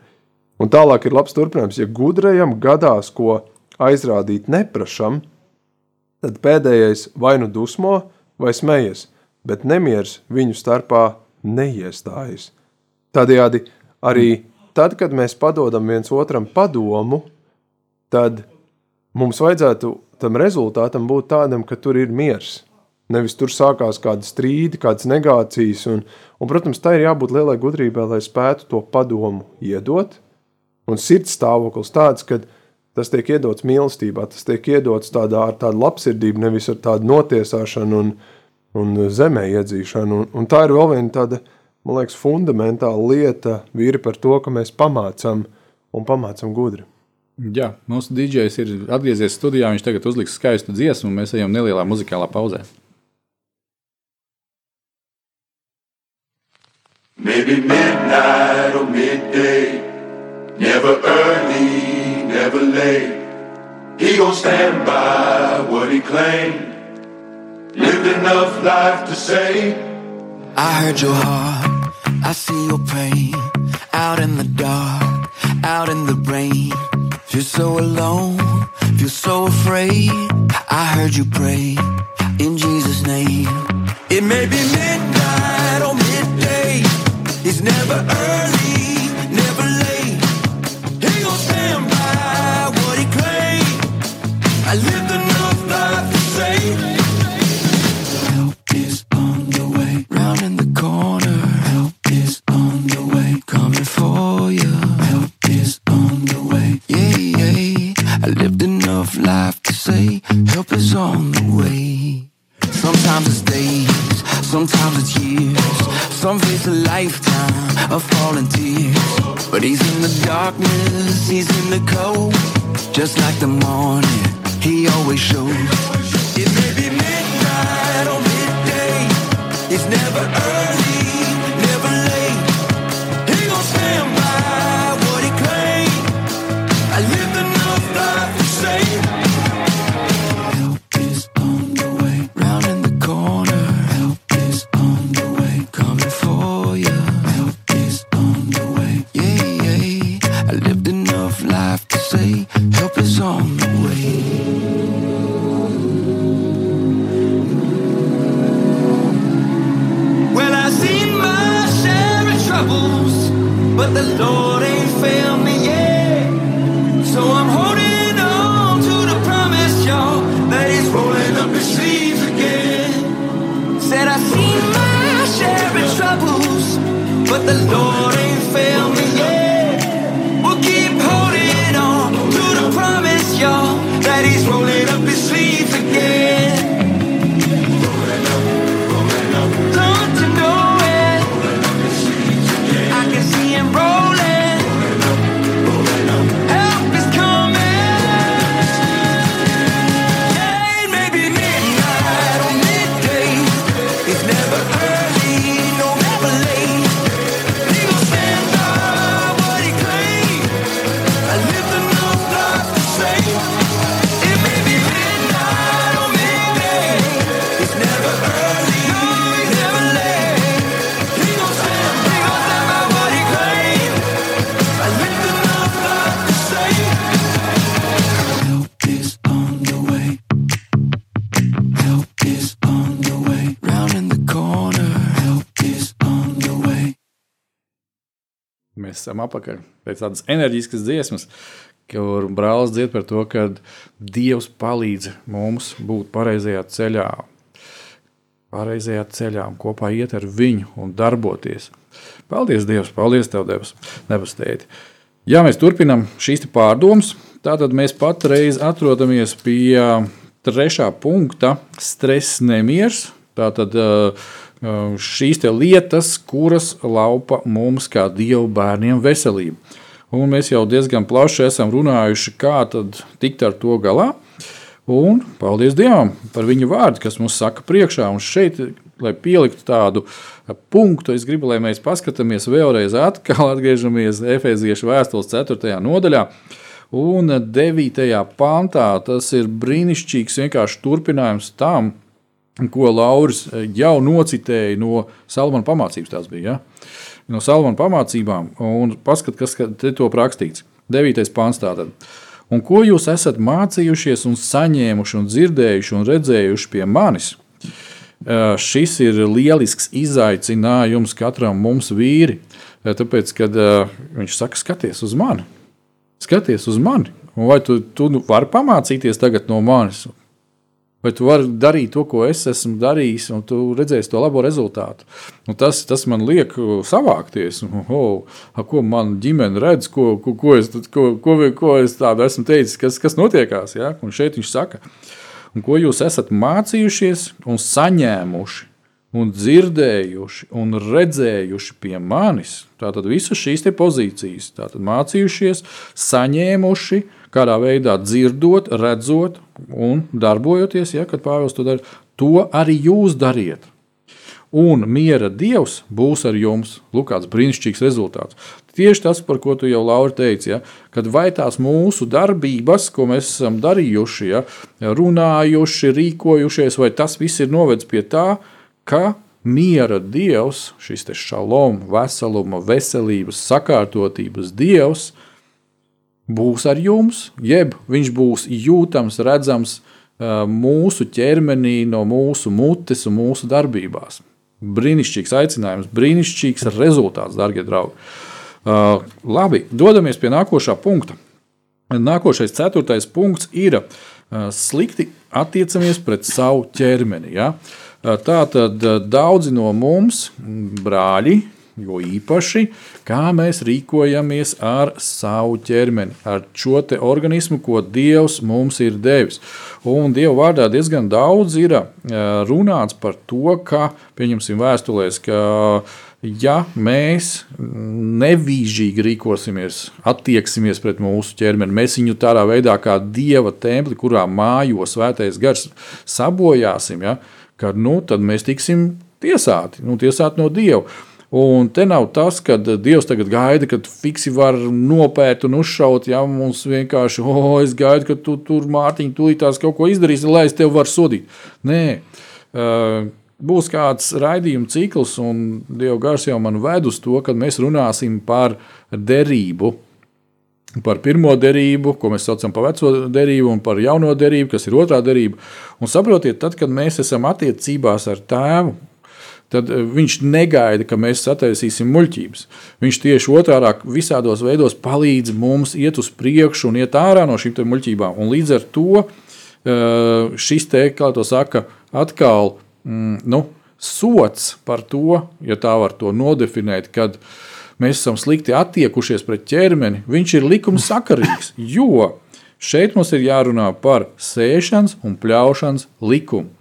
Un tālāk ir labs turpinājums. Ja gudrajam gadās ko aizrādīt neprašam, tad pēdējais vai nu dusmo, vai smējas bet nemieris viņu starpā neiestājas. Tādējādi arī tad, kad mēs padodam viens otram padomu, tad mums vajadzētu tam rezultātam būt tādam, ka tur ir miers. Nevis tur sākās kāda strīda, kādas negācijas, un, un, protams, tā ir jābūt lielai gudrībai, lai spētu to padomu iedot. Un sirds stāvoklis tāds, ka tas tiek iedots mīlestībā, tas tiek iedots tādā ar tādu labsirdību, nevis ar tādu notiesāšanu un, un zemē iedzīšanu. Un, un tā ir vēl viena tāda, man liekas, fundamentāla lieta vīri par to, ka mēs pamācām un pamācam gudri. Jā, mūsu dīdžers ir atgriezies studijā. Viņš tagad uzliks skaistu dziesmu, un mēs ejam nelielā muzikālā pauzē. Maybe midnight or midday, never early, never late. He gon' stand by what he claimed. Lived enough life to say, I heard your heart, I see your pain. Out in the dark, out in the rain. Feel so alone, feel so afraid. I heard you pray in Jesus' name. It may be midnight or midday. It's never early, esam apakaļ pēc tādas enerģiskas dziesmas, kur brālis dzied par to, ka Dievs palīdz mums būt pareizajā ceļā, pareizajā ceļā un kopā iet ar viņu un darboties. Paldies, Dievs! Paldies, Tev, Dievs! Nebastēti! Ja mēs turpinām šīs pārdomas, tad mēs patreiz atrodamies pie trešā punkta - stress, nemieris. Tātad uh, šīs te lietas, kuras laupa mums kā dievu bērniem veselību. Un mēs jau diezgan plaši esam runājuši, kā tad tikt ar to galā. Un paldies Dievam par viņu vārdu, kas mums saka priekšā. Un šeit, lai pieliktu tādu punktu, es gribu, lai mēs paskatāmies vēlreiz atkal, atgriežamies Efeziešu vēstules 4. nodaļā. Un 9. pantā tas ir brīnišķīgs vienkārši turpinājums tam, ko Lauris jau nocitēja no Salmana pamācības. Tas bija ja? no Salmana pamācībām. Un paskat, kas te to rakstīts. 9. pāns tātad. Un ko jūs esat mācījušies, un saņēmuši, un dzirdējuši un redzējuši pie manis? Eh, Šis ir lielisks izaicinājums katram mums vīri. Eh, Tāpēc, kad eh, viņš saka, skaties uz mani, skaties uz mani, vai tu, tu nu vari pamācīties tagad no manis, vai tu vari darīt to, ko es esmu darījis, un tu redzēsi to labo rezultātu. Un tas, tas man liek savākties, oh, ko man ģimene redz, ko, ko, ko, es, ko, ko, ko es tādu esmu teicis, kas, kas notiekās. Ja? Un šeit viņš saka, un ko jūs esat mācījušies un saņēmuši un dzirdējuši un redzējuši pie manis, tātad visas šīs pozīcijas, tātad mācījušies, saņēmuši, kādā veidā dzirdot, redzot un darbojoties, ja, kad Pāvils to dara, to arī jūs dariet. Un miera dievs būs ar jums. Lūk, kāds brīnišķīgs rezultāts. Tieši tas, par ko tu jau Laura teici, ja, kad vai tās mūsu darbības, ko mēs esam darījuši, ja, runājuši, rīkojušies, vai tas viss ir novedis pie tā, ka miera dievs, šis šalom, veseluma, veselības, sakārtotības dievs, būs ar jums, jeb viņš būs jūtams, redzams mūsu ķermenī, no mūsu mutes un mūsu darbībās. Brīnišķīgs aicinājums, brīnišķīgs rezultāts, darbie draugi. Uh, labi, dodamies pie nākošā punkta. Nākošais, ceturtais punkts ir uh, slikti attiecamies pret savu ķermeni. Ja? Uh, tā tad daudzi no mums, brāļi, jo īpaši, kā mēs rīkojamies ar savu ķermeni, ar šo organismu, ko Dievs mums ir devis. Un Dieva vārdā diezgan daudz ir runāts par to, ka, pieņemsim vēstulēs, ka ja mēs nevīžīgi rīkosimies, attieksimies pret mūsu ķermeni, mēs viņu tādā veidā kā dieva templi, kurā mājo svētais gars, sabojāsim, ja, kad, nu, tad mēs tiksim tiesāti, nu, tiesāti no dieva. Un te nav tas, ka Dievs tagad gaida, ka fiksi var nopērt un uzšaut. Ja mums vienkārši, oh, es gaidu, ka tu tur mātiņā tūlītās kaut ko izdarīsi, lai es tevi varu sodīt. Nē, būs kāds raidījuma cikls, un Dieva gars jau man ved uz to, ka mēs runāsim par derību. Par pirmo derību, ko mēs saucam par veco derību, un par jauno derību, kas ir otrā derība. Un saprotiet, tad, kad mēs esam attiecībās ar tēvu, tad eh, viņš negaida, ka mēs sataisīsim muļķības. Viņš tieši otrādi visādos veidos palīdz mums iet uz priekšu un iet ārā no šīm muļķībām. Un līdz ar to eh, šis te, kā to saka, atkal mm, nu, sots par to, ja tā var to nodefinēt, kad mēs esam slikti attiekušies pret ķermeni, viņš ir likuma sakarīgs. Jo šeit mums ir jārunā par sēšanas un pļaušanas likumu.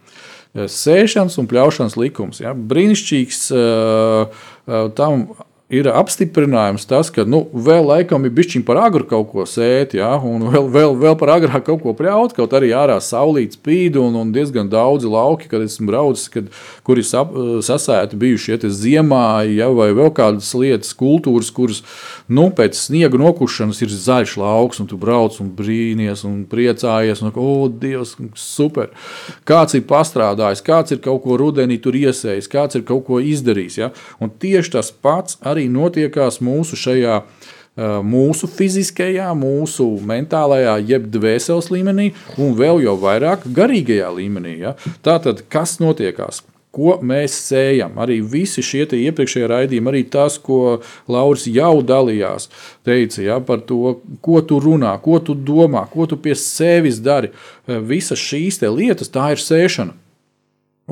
Sēšanas un pļaušanas likums. Ja? Brīnišķīgs tam ir apstiprinājums tas, ka nu, vēl laikam ir bijis par agru kaut ko sēt, ja, un vēl, vēl, vēl par agrāk kaut ko pļaut. Kaut arī ārā saulīt spīd, un, un diezgan daudzi lauki, kad esmu braucis, kad, kur ir sap, sasēti bijuši ja, ziemā, ja, vai vēl kādas lietas, kultūras, kuras nu, pēc sniega nokušanas ir zaļš lauks, un tu brauc un brīnies un priecājies. Un, oh, Dievs, super! Kāds ir pastrādājis, kāds ir kaut ko rudenī tur iesējis, kāds ir kaut ko izdarījis. Ja? Un tieši tas pats arī arī notiekās mūsu šajā mūsu fiziskajā, mūsu mentālajā, jeb dvēseles līmenī, un vēl jau vairāk garīgajā līmenī. Ja? Tātad, kas notiekās? Ko mēs sējam? Arī visi šie iepriekšējie raidījumi, arī tas, ko Lauris jau dalījās, teica ja, par to, ko tu runā, ko tu domā, ko tu pie sevis dari. Visas šīs lietas, tā ir sēšana.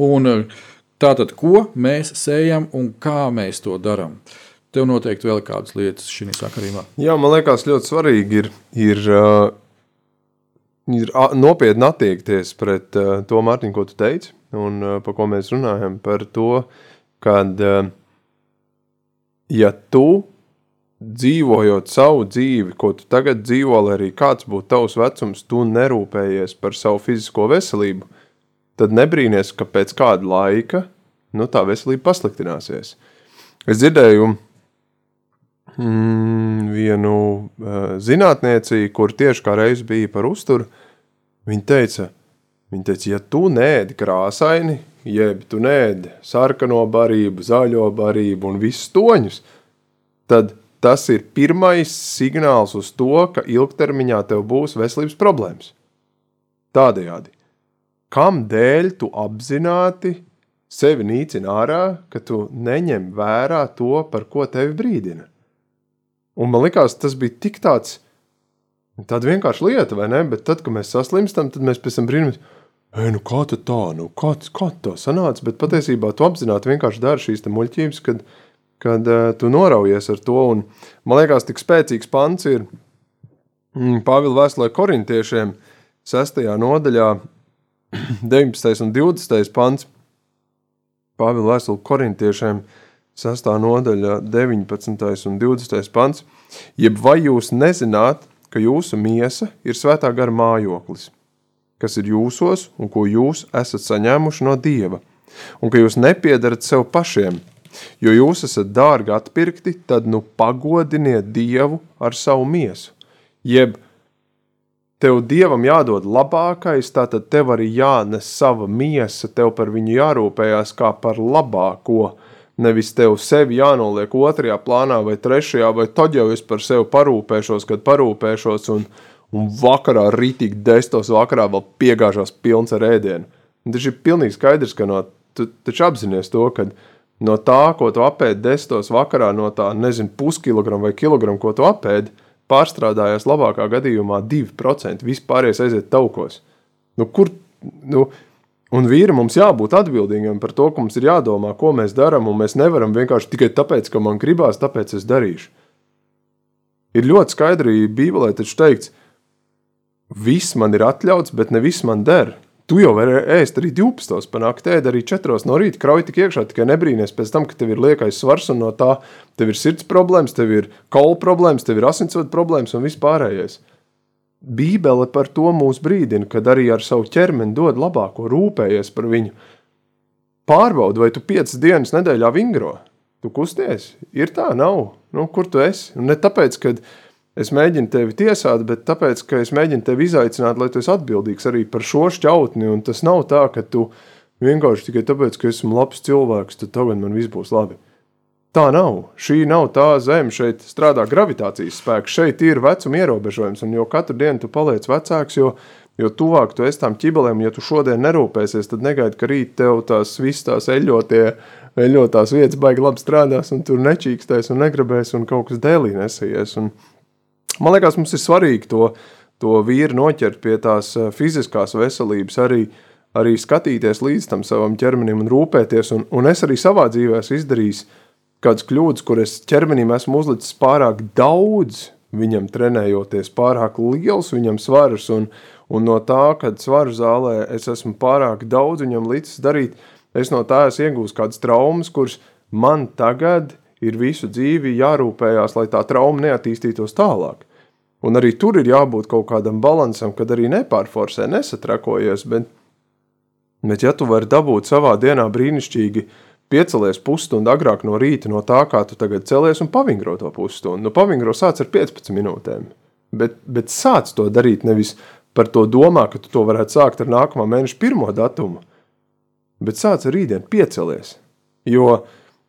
Un tātad, ko mēs sējam un kā mēs to darām? Tev noteikti vēl kādas lietas šajā sakarībā. Jā, man liekas, ļoti svarīgi ir, ir, uh, ir nopietni attiekties pret uh, to Mārtiņu, ko tu teici, un uh, par ko mēs runājam. Par to, kad ja tu dzīvojot savu dzīvi, ko tu tagad dzīvo, lai arī kāds būtu tavs vecums, tu nerūpējies par savu fizisko veselību, tad nebrīnies, ka pēc kāda laika nu, tā veselība pasliktināsies. Es dzirdēju, mm, vienu uh, zinātnieci, kur tieši kā reiz bija par uzturu. Viņa teica, viņa teica, ja tu nēdi krāsaini, jeb tu nēdi sarkano barību, zaļo barību un visus toņus, tad tas ir pirmais signāls uz to, ka ilgtermiņā tev būs veselības problēmas. Tādējādi, kam dēļ tu apzināti sevi nīcini ārā, ka tu neņem vērā to, par ko tevi brīdina? Un man liekas, tas bija tik tāds, tāda vienkārša lieta, vai ne? Bet tad, kad mēs saslimstam, tad mēs pēc tam brīnamies, Ei, nu kā tā, nu kā, kā tā sanāca? Bet patiesībā tu apzināti vienkārši dari šīs muļķības, kad, kad uh, tu noraujies ar to. Un, man liekas, tik spēcīgs pants ir mm, Pāvila vēstulē korintiešiem 6. nodaļā *clears throat* 19. un 20. pants. Pāvila vēstuli korintiešiem 6. Nodaļa 19. un 20. pants. Jeb vai jūs nezināt, ka jūsu miesa ir svētā gara mājoklis, kas ir jūsos un ko jūs esat saņēmuši no Dieva, un ka jūs nepiedarat sev pašiem, jo jūs esat dārgi atpirkti, tad nu pagodiniet Dievu ar savu miesu. Jeb tev Dievam jādod labākais, tātad tev arī jānes sava miesa, tev par viņu jārūpējās kā par labāko, nevis tev sevi jānoliek otrajā plānā vai trešajā, vai tad jau es par sevi parūpēšos, kad parūpēšos un, un vakarā rītīgi destos vakarā vēl piegāžās pilns ar ēdienu. Un taču ir pilnīgi skaidrs, ka no, tu taču apzinies to, ka no tā, ko tu apēdi desmitos vakarā, no tā, nezinu, puskilogramu vai kilogramu, ko tu apēdi, pārstrādājās labākā gadījumā 2%. Vispārējais aiziet taukos. Nu, kur, nu, un vīri mums jābūt atbildīgiem par to, ka mums ir jādomā, ko mēs darām, un mēs nevaram vienkārši tikai tāpēc, ka man gribās, tāpēc es darīšu. Ir ļoti skaidri Bībelē taču teikts, viss man ir atļauts, bet ne viss man der. Tu jau vari ēst arī 12. panākt, ēd arī 4. no rīta, krauj tik iekšā, tikai nebrīnies pēc tam, ka tev ir liekais svars un no tā tev ir sirds problēmas, tev ir kola problēmas, tev ir asinsvadu problēmas un viss pārējais. Bībele par to mūs brīdina, kad arī ar savu ķermeni dod labāko, rūpējies par viņu. Pārbaudi, vai tu piecas dienas nedēļā vingro. Tu kusties, ir tā, nav. Nu, kur tu esi? Un ne tāpēc, ka es mēģinu tevi tiesāt, bet tāpēc, ka es mēģinu tevi izaicināt, lai tu esi atbildīgs arī par šo šķautni. Un tas nav tā, ka tu vienkārši tikai tāpēc, ka esmu labs cilvēks, tad tagad man viss būs labi. Tā nav. Šī nav tā zeme. Šeit strādā gravitācijas spēks. Šeit ir vecuma ierobežojums. Un jo katru dienu tu paliec vecāks, jo, jo tuvāk tu esi tām ķibelēm, ja tu šodien nerūpēsies, tad negaidi, ka rīt tev tās visas tās eļotie, eļotās vietas baigi labi strādās, un tur nečīkstēs un negribēs, un kaut kas dēlī nesaies. Un man liekas, mums ir svarīgi to, to vīru noķert pie tās eh, fiziskās veselības arī, arī skatīties līdz tam savam ķermenim un rūpēties. Un, un es arī savā dzīvē esmu izdarījis kādas kļūdas, kur es ķermenim esmu uzlicis pārāk daudz, viņam trenējoties, pārāk liels viņam svars, un, un no tā, kad svaru zālē es esmu pārāk daudz viņam līdzis darīt, es no tā esmu iegūst kādas traumas, kuras man tagad ir visu dzīvi jārūpējās, lai tā trauma neattīstītos tālāk. Un arī tur ir jābūt kaut kādam balansam, kad arī nepārforsē, nesatrakojies, bet, bet ja tu vari dabūt savā dienā brīnišķīgi uh, piecelies pusstundu agrāk no rīta no tā, kā tu tagad celies un pavingro to pusstundu. Nu, pavingro sāc ar 15 minūtēm, bet, bet sāc to darīt nevis par to domā, ka tu to varētu sākt ar nākamā mēneša pirmo datumu, bet sāc ar rītdienu piecelies. Jo,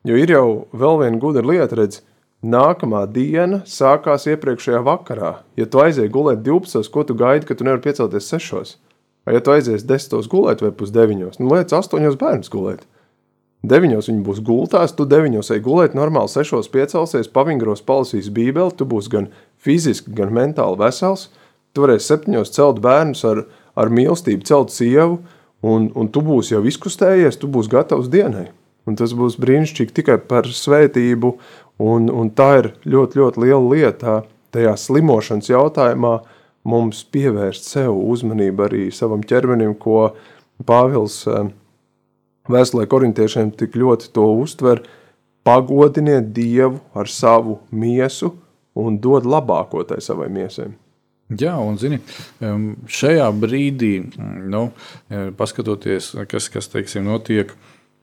jo ir jau vēl viena gudra lieta, redz, nākamā diena sākās iepriekšējā vakarā. Ja tu aizēji gulēt 12, ko tu gaidi, ka tu nevari piecelties 6? Vai ja tu aizies 10 gulēt vai pusdeviņos, nu liec 8 bērnus gulēt. Deviņos viņi būs gultās, tu deviņos ej gulēt, normāli sešos piecelsies, pavingros palasīs bībeli, tu būsi gan fiziski, gan mentāli vesels, tu varēsi septiņos celt bērnus ar, ar mīlestību, celt sievu, un, un tu būsi jau izkustējies, tu būsi gatavs dienai. Un tas būs brīnišķīgi tikai par svētību, un, un tā ir ļoti, ļoti liela lieta tajā slimošanas jautājumā mums pievērst sev uzmanību arī savam ķermenim, ko Pāvils Vēstulē korintiešiem tik ļoti to uztver, pagodiniet Dievu ar savu miesu un dod labāko tai savai miesai. Jā, un zini, šajā brīdī, nu, paskatoties, kas, kas teiksim, notiek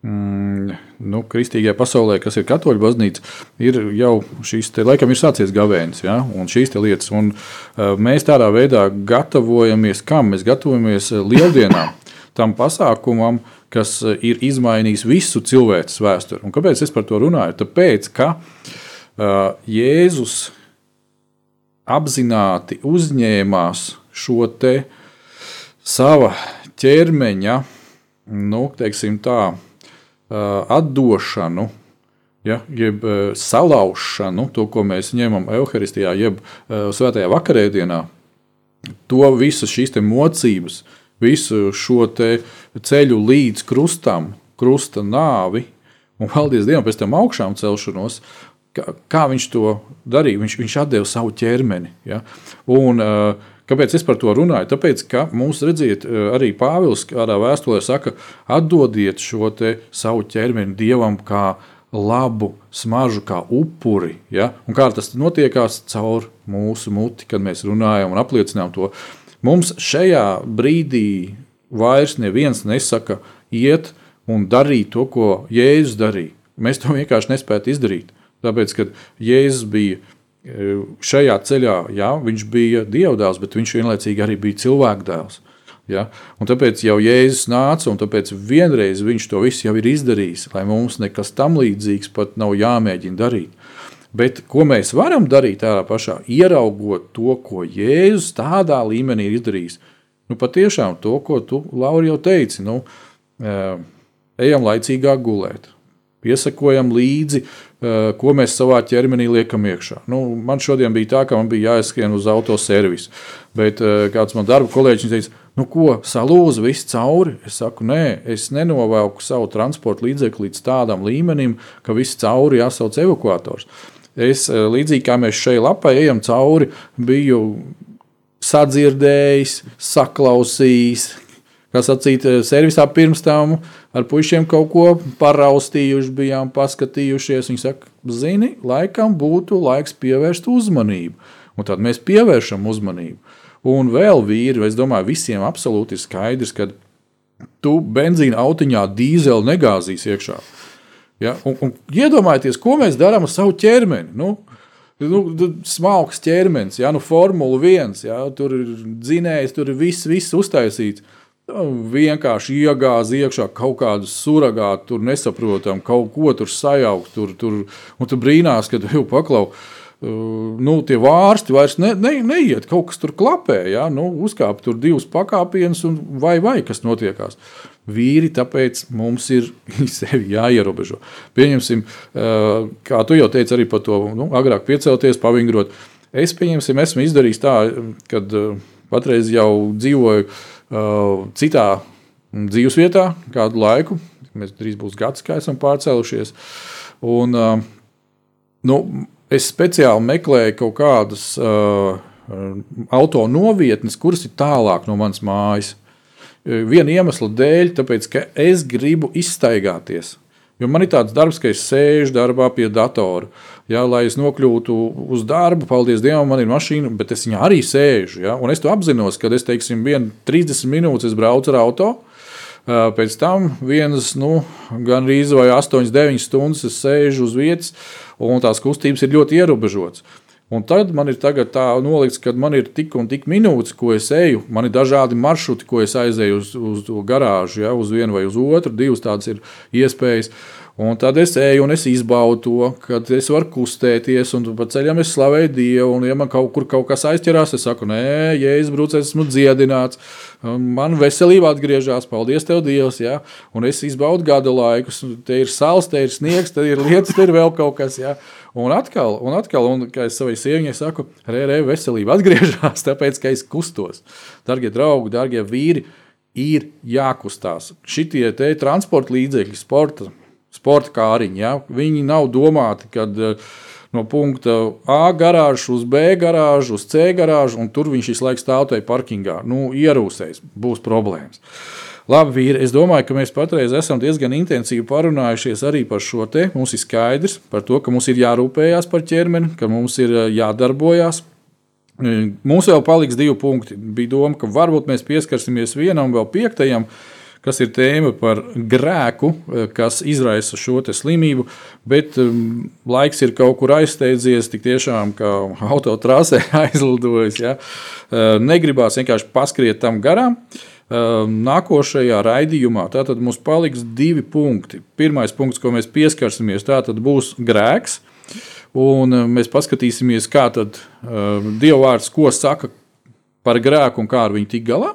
mm, nu, kristīgajā pasaulē, kas ir katoļu baznīca, ir jau šīs, te, laikam, ir sācies gavēnis, ja, un šīs lietas. Un, mēs tādā veidā gatavojamies, kam mēs gatavojamies lieldienām, tam pasākumam, kas eh, ir izmainījis visu cilvēces vēsturi. Un kāpēc es par to runāju? Tāpēc, ka uh, Jēzus apzināti uzņēmās šo te sava ķermeņa, nu, teiksim tā, uh, atdošanu, ja, jeb salaušanu, to, ko mēs ņemam evaharistijā, jeb svētajā vakarēdienā, to visas šīs mocības, visu šo ceļu līdz krustam, krusta nāvi, un paldies Dievam pēc tam augšām celšanos, kā, kā viņš to darīja. Viņš, viņš deva savu ķermeni. Ja? Un, uh, Kāpēc es par to runāju? Tāpēc, ka mums, redziet, arī Pāvils kādā vēstulē saka, atdodiet šo savu ķermeni dievam kā labu smaržu, kā upuri. Ja? Un kā tas notiekās caur mūsu muti, kad mēs runājam un apliecinām to. Mums šajā brīdī vairs neviens nesaka, iet un darīt to, ko Jēzus darīja. Mēs to vienkārši nespējam izdarīt. Tāpēc, kad Jēzus bija e, šajā ceļā, jā, viņš bija dievdēls, bet viņš vienlaicīgi arī bija cilvēkdēls. Ja? Un tāpēc jau Jēzus nāca, un tāpēc vienreiz viņš to visu jau ir izdarījis, lai mums nekas tam līdzīgs pat nav jāmēģina darīt. Bet ko mēs varam darīt tādā pašā, ieraugot to, ko Jēzus tādā līmenī ir izdarījis? Nu, patiešām to, ko tu, Laura, jau teici, nu, ejam laicīgāk gulēt, piesakojam līdzi, ko mēs savā ķermenī liekam iekšā. Nu, man šodien bija tā, ka man bija jāizskrien uz autoservisu, bet kāds man darba kolēģis teica, nu ko, salūza viss cauri? Es saku, nē, es nenovelku savu transporta līdzekli līdz tādam līmenim, ka viss cauri jāsauc evakuators. Es eh, līdzīgi kā mēs šeit lapā ejam cauri, biju sadzirdējis, saklausījis, kā sacīt, servisā pirms tam ar puikiem kaut ko paraustījuši, bijām paskatījušies. Viņi saka, zini, laikam būtu laiks pievērst uzmanību. Un tad mēs pievēršam uzmanību. Un vēl vīri, es domāju, visiem absolūti ir skaidrs, ka tu benzīna autiņā dīzeli negāzīs iekšā. Ja? Un, un iedomājieties, ko mēs darām ar savu ķermeni. Nu, nu, smalks ķermenis, ja nu, Formula 1, ja, tur ir dzinējs, tur ir viss, viss uztaisīts. Nu, vienkārši iegāza iekšā kaut kādu suragātu, tur nesaprotam, kaut ko tur sajaukt. Tur, tur, un tu brīnās, ka *laughs* jau paklau. Uh, nu, tie vārsti vairs ne, ne, neiet, kaut kas tur klapē. Ja? Nu, uzkāp tur divus pakāpienus, un vai, vai kas notiekās. Vīri, tāpēc mums ir *laughs* sevi jāierobežo. Pieņemsim, uh, kā tu jau teici, arī par to nu, agrāk piecelties, pavingrot. Es pieņemsim, esmu izdarījis tā, kad uh, patreiz jau dzīvoju Uh, citā dzīvesvietā kādu laiku. Mēs drīz būs gads, kā esam pārcēlušies. Un, uh, nu, es speciāli meklēju kaut kādas uh, auto novietnes, kuras ir tālāk no manas mājas. Viena iemesla dēļ, tāpēc, ka es gribu izstaigāties. Jo man ir tāds darbs, ka es sēžu darbā pie datora. Ja, lai es nokļūtu uz darbu, paldies Dievam, man ir mašīna, bet es viņā arī sēžu. Ja, un es to apzinos, kad es teiksim, 30 minūtes braucu ar automašīnu. Pēc tam vienas, nu, gan rīz vai 8, 9 stundas es sēžu uz vietas, un tās kustības ir ļoti ierobežotas. Un tad man ir tā nolikts, ka man ir tik un tik minūtes, ko es eju. Man ir dažādi maršruti, ko es aizēju uz, uz to garāžu, ja, uz vienu vai uz otru. Divas tādas ir iespējas. Un tad es eju un es izbaudu to, ka es varu kustēties, un pa ceļam es slavēju Dievu. Un, ja man kaut kur kaut kas aizķerās, es saku, nē, ja es brūcu, esmu dziedināts, man veselība atgriežas, paldies Tev, Dievs. Ja? Un es izbaudu gada laikus, te ir sāls, te ir sniegs, te ir lietas, te ir vēl kaut kas. Ja? Un atkal, un atkal, un kā es savai sieviņai saku, re, re, veselība atgriežas, *laughs* tāpēc, ka es kustos. Dargie draugi, dargie vīri, ir jākustās. Šitie te transporta līdzekļi, sporta sporta kāriņi. Ja? Viņi nav domāti, kad eh, no punkta A garāžas uz B garāžu, uz C garāžu, un tur viņš visu laiku stāv tajā parkingā. Nu, ierūsēs, būs problēmas. Labi, vīri, es domāju, ka mēs patreiz esam diezgan intensīvi parunājušies arī par šo te. Mums ir skaidrs par to, ka mums ir jārūpējas par ķermeni, ka mums ir eh, jādarbojas. Mums vēl paliks divi punkti. Bija doma, ka varbūt mēs pieskarsimies vienam, vēl piektajam, uh, kas ir tēma par grēku, eh, kas izraisa šo slimību, bet um, laiks ir kaut kur aizsteidzies, tik tiešām kā autotrasē *laughs* aizlidojis. Ja? Uh, negribās vienkārši paskriet tam garām. Nākošajā raidījumā tātad mums paliks divi punkti. Pirmais punkts, ko mēs pieskarsimies, būs grēks. Un mēs paskatīsimies, kā tad uh, Dieva vārds, ko saka par grēku un kā ar viņu tik galā.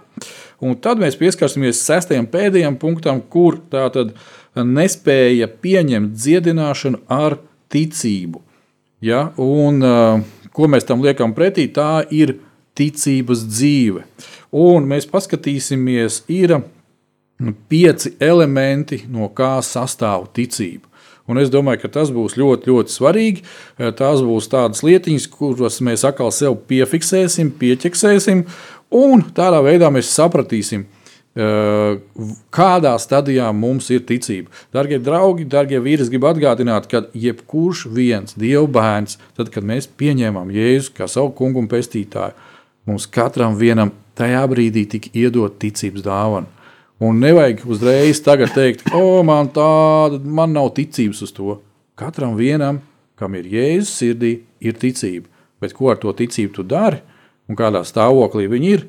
Un tad mēs pieskarsimies sestajam pēdējam punktam, kur tā tad nespēja pieņemt dziedināšanu ar ticību. Ja? Un, ko mēs tam liekam pretī, tā ir ticības dzīve. Un mēs paskatīsimies, ir pieci elementi, no kā sastāv ticība. Un es domāju, ka tas būs ļoti, ļoti svarīgi. Tās būs tādas lietiņas, kuras mēs atkal sev piefiksēsim, pieķeksēsim, un tādā veidā mēs sapratīsim, kādā stadijā mums ir ticība. Darbie draugi, darbie vīri, gribu atgādināt, ka jebkurš viens dievu bērns, tad, kad mēs pieņēmām Jēzu kā savu kungu un pestītāju, mums katram vienam tajā brīdī tika iedot ticības dāvana. Un nevajag uzreiz teikt, o, oh, man tāda, man nav ticības uz to. Katram vienam, kam ir Jēzus sirdī, ir ticība. Bet ko ar to ticību tu dari un kādā stāvoklī viņi ir?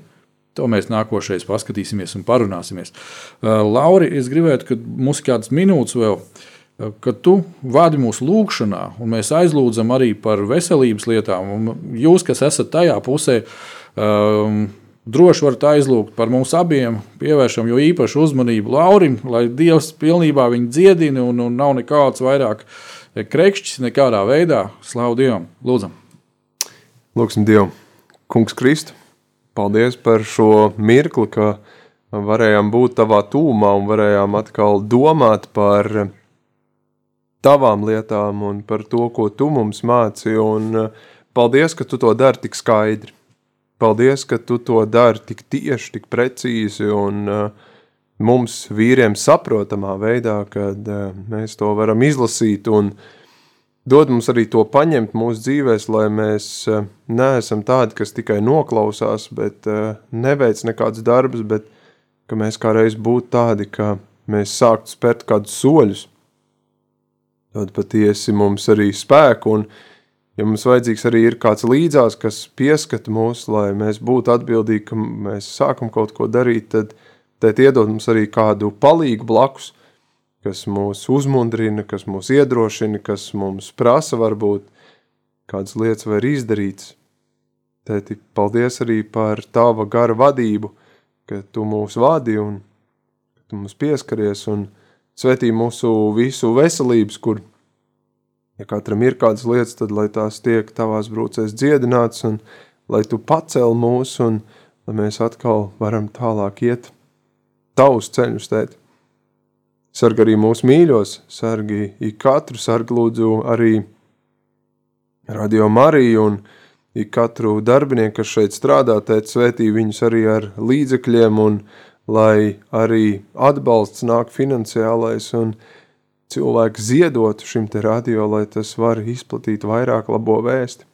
To mēs nākošais paskatīsimies un parunāsimies. Uh, Lauri, es gribētu, ka mums ir kādas minūtes vēl, uh, kad tu vadi mūsu lūgšanā, un mēs aizlūdzam arī par veselības lietām. Jūs, kas esat tajā pusē, um, droši varat aizlūgt par mums abiem, pievēršam jo īpašu uzmanību Laurim, lai Dievs pilnībā viņu dziedina un, un nav nekāds vairāk krekšķis nekādā veidā. Slavu Dievam! Lūdzam! Lūksim Dievu! Kungs Kristu! Paldies par šo mirkli, ka varējām būt tavā tūmā un varējām atkal domāt par tavām lietām un par to, ko tu mums māci. Un eh, paldies, ka tu to dari tik skaidri. Paldies, ka tu to dari tik tieši, tik precīzi un uh, mums vīriem saprotamā veidā, kad uh, mēs to varam izlasīt un uh, dod mums arī to paņemt mūsu dzīvēs, lai mēs eh, neesam tādi, kas tikai noklausās, bet eh, neveic nekādus darbus, bet ka mēs kādreiz būtu tādi, ka mēs sāktu spērt kādus soļus. Dod patiesi mums arī spēku, un ja mums vajadzīgs arī ir kāds līdzās, kas pieskata mūs, lai mēs būtu atbildīgi, ka mēs sākam kaut ko darīt, tad, tad iedod mums arī kādu palīgu blakus, kas mūs uzmundrina, kas mūs iedrošina, kas mums prasa varbūt kādas lietas var izdarīt. Tēti, paldies arī par tava gara vadību, ka tu mūs vadi un tu mums pieskaries un svetī mūsu visu veselības, kur, ja katram ir kādas lietas, tad lai tās tiek tavās brūcēs dziedināts un lai tu pacel mūs un lai mēs atkal varam tālāk iet tavus ceļus, tēti. Sargi arī mūsu mīļos, sargi ik katru, sargi lūdzu arī Radio Mariju un ik katru darbinieku, kas šeit strādā, tēt svētī viņus arī ar līdzekļiem un lai arī atbalsts nāk finansiālais un cilvēki ziedotu šim te radio, lai tas var izplatīt vairāk labo vēsti.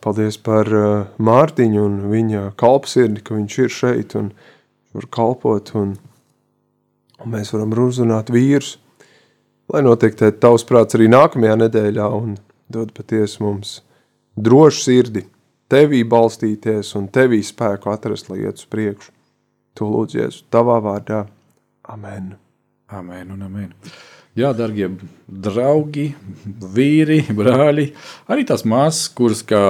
Paldies par uh, Mārtiņu un viņa kalpsirdi, ka viņš ir šeit un var kalpot un un mēs varam uzrunāt vīrus, lai notiek tavs prāts arī nākamajā nedēļā un dod patiesi mums drošu sirdi, tevī balstīties un tevī spēku atrast, lai iet uz priekšu. To lūdzu Jēzu tavā vārdā. Amen. Amen un amen. Jā, darbie draugi, vīri, brāļi, arī tās māsas, kuras, kā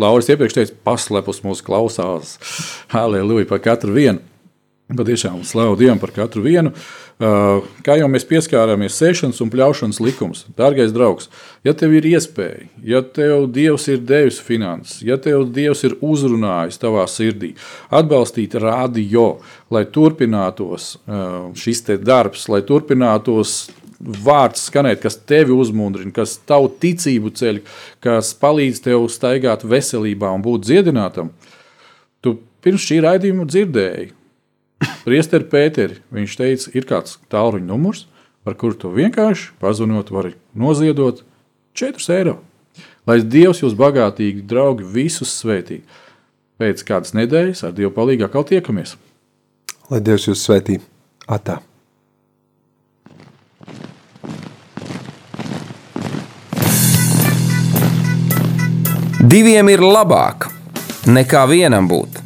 Lauris iepriekš teica, paslēpus mūsu klausās. Halleluja par katru vienu. Patiešām slavu Dievam par katru vienu. Uh, kā jau mēs pieskārāmies, sēšanas un pļaušanas likums. Dārgais draugs, ja tev ir iespēja, ja tev Dievs ir devis finanses, ja tev Dievs ir uzrunājis tavā sirdī, atbalstīt radio, lai turpinātos uh, šis darbs, lai turpinātos vārds skanēt, kas tevi uzmundrina, kas tavu ticību ceļ, kas palīdz tev staigāt veselībā un būt dziedinātam. Tu pirms šī raidījuma dzirdēji, Priesteri Pēteri, viņš teica, ir kāds tālruņa numurs, par kuru tu vienkārši pazvanot, vari noziedot 4 eiro. Lai Dievs jūs bagātīgi, draugi, visus svētī. Pēc kādas nedēļas ar Dievu palīdzību atkal tiekamies. Lai Dievs jūs svētī. Atā. Diviem ir labāk nekā vienam būt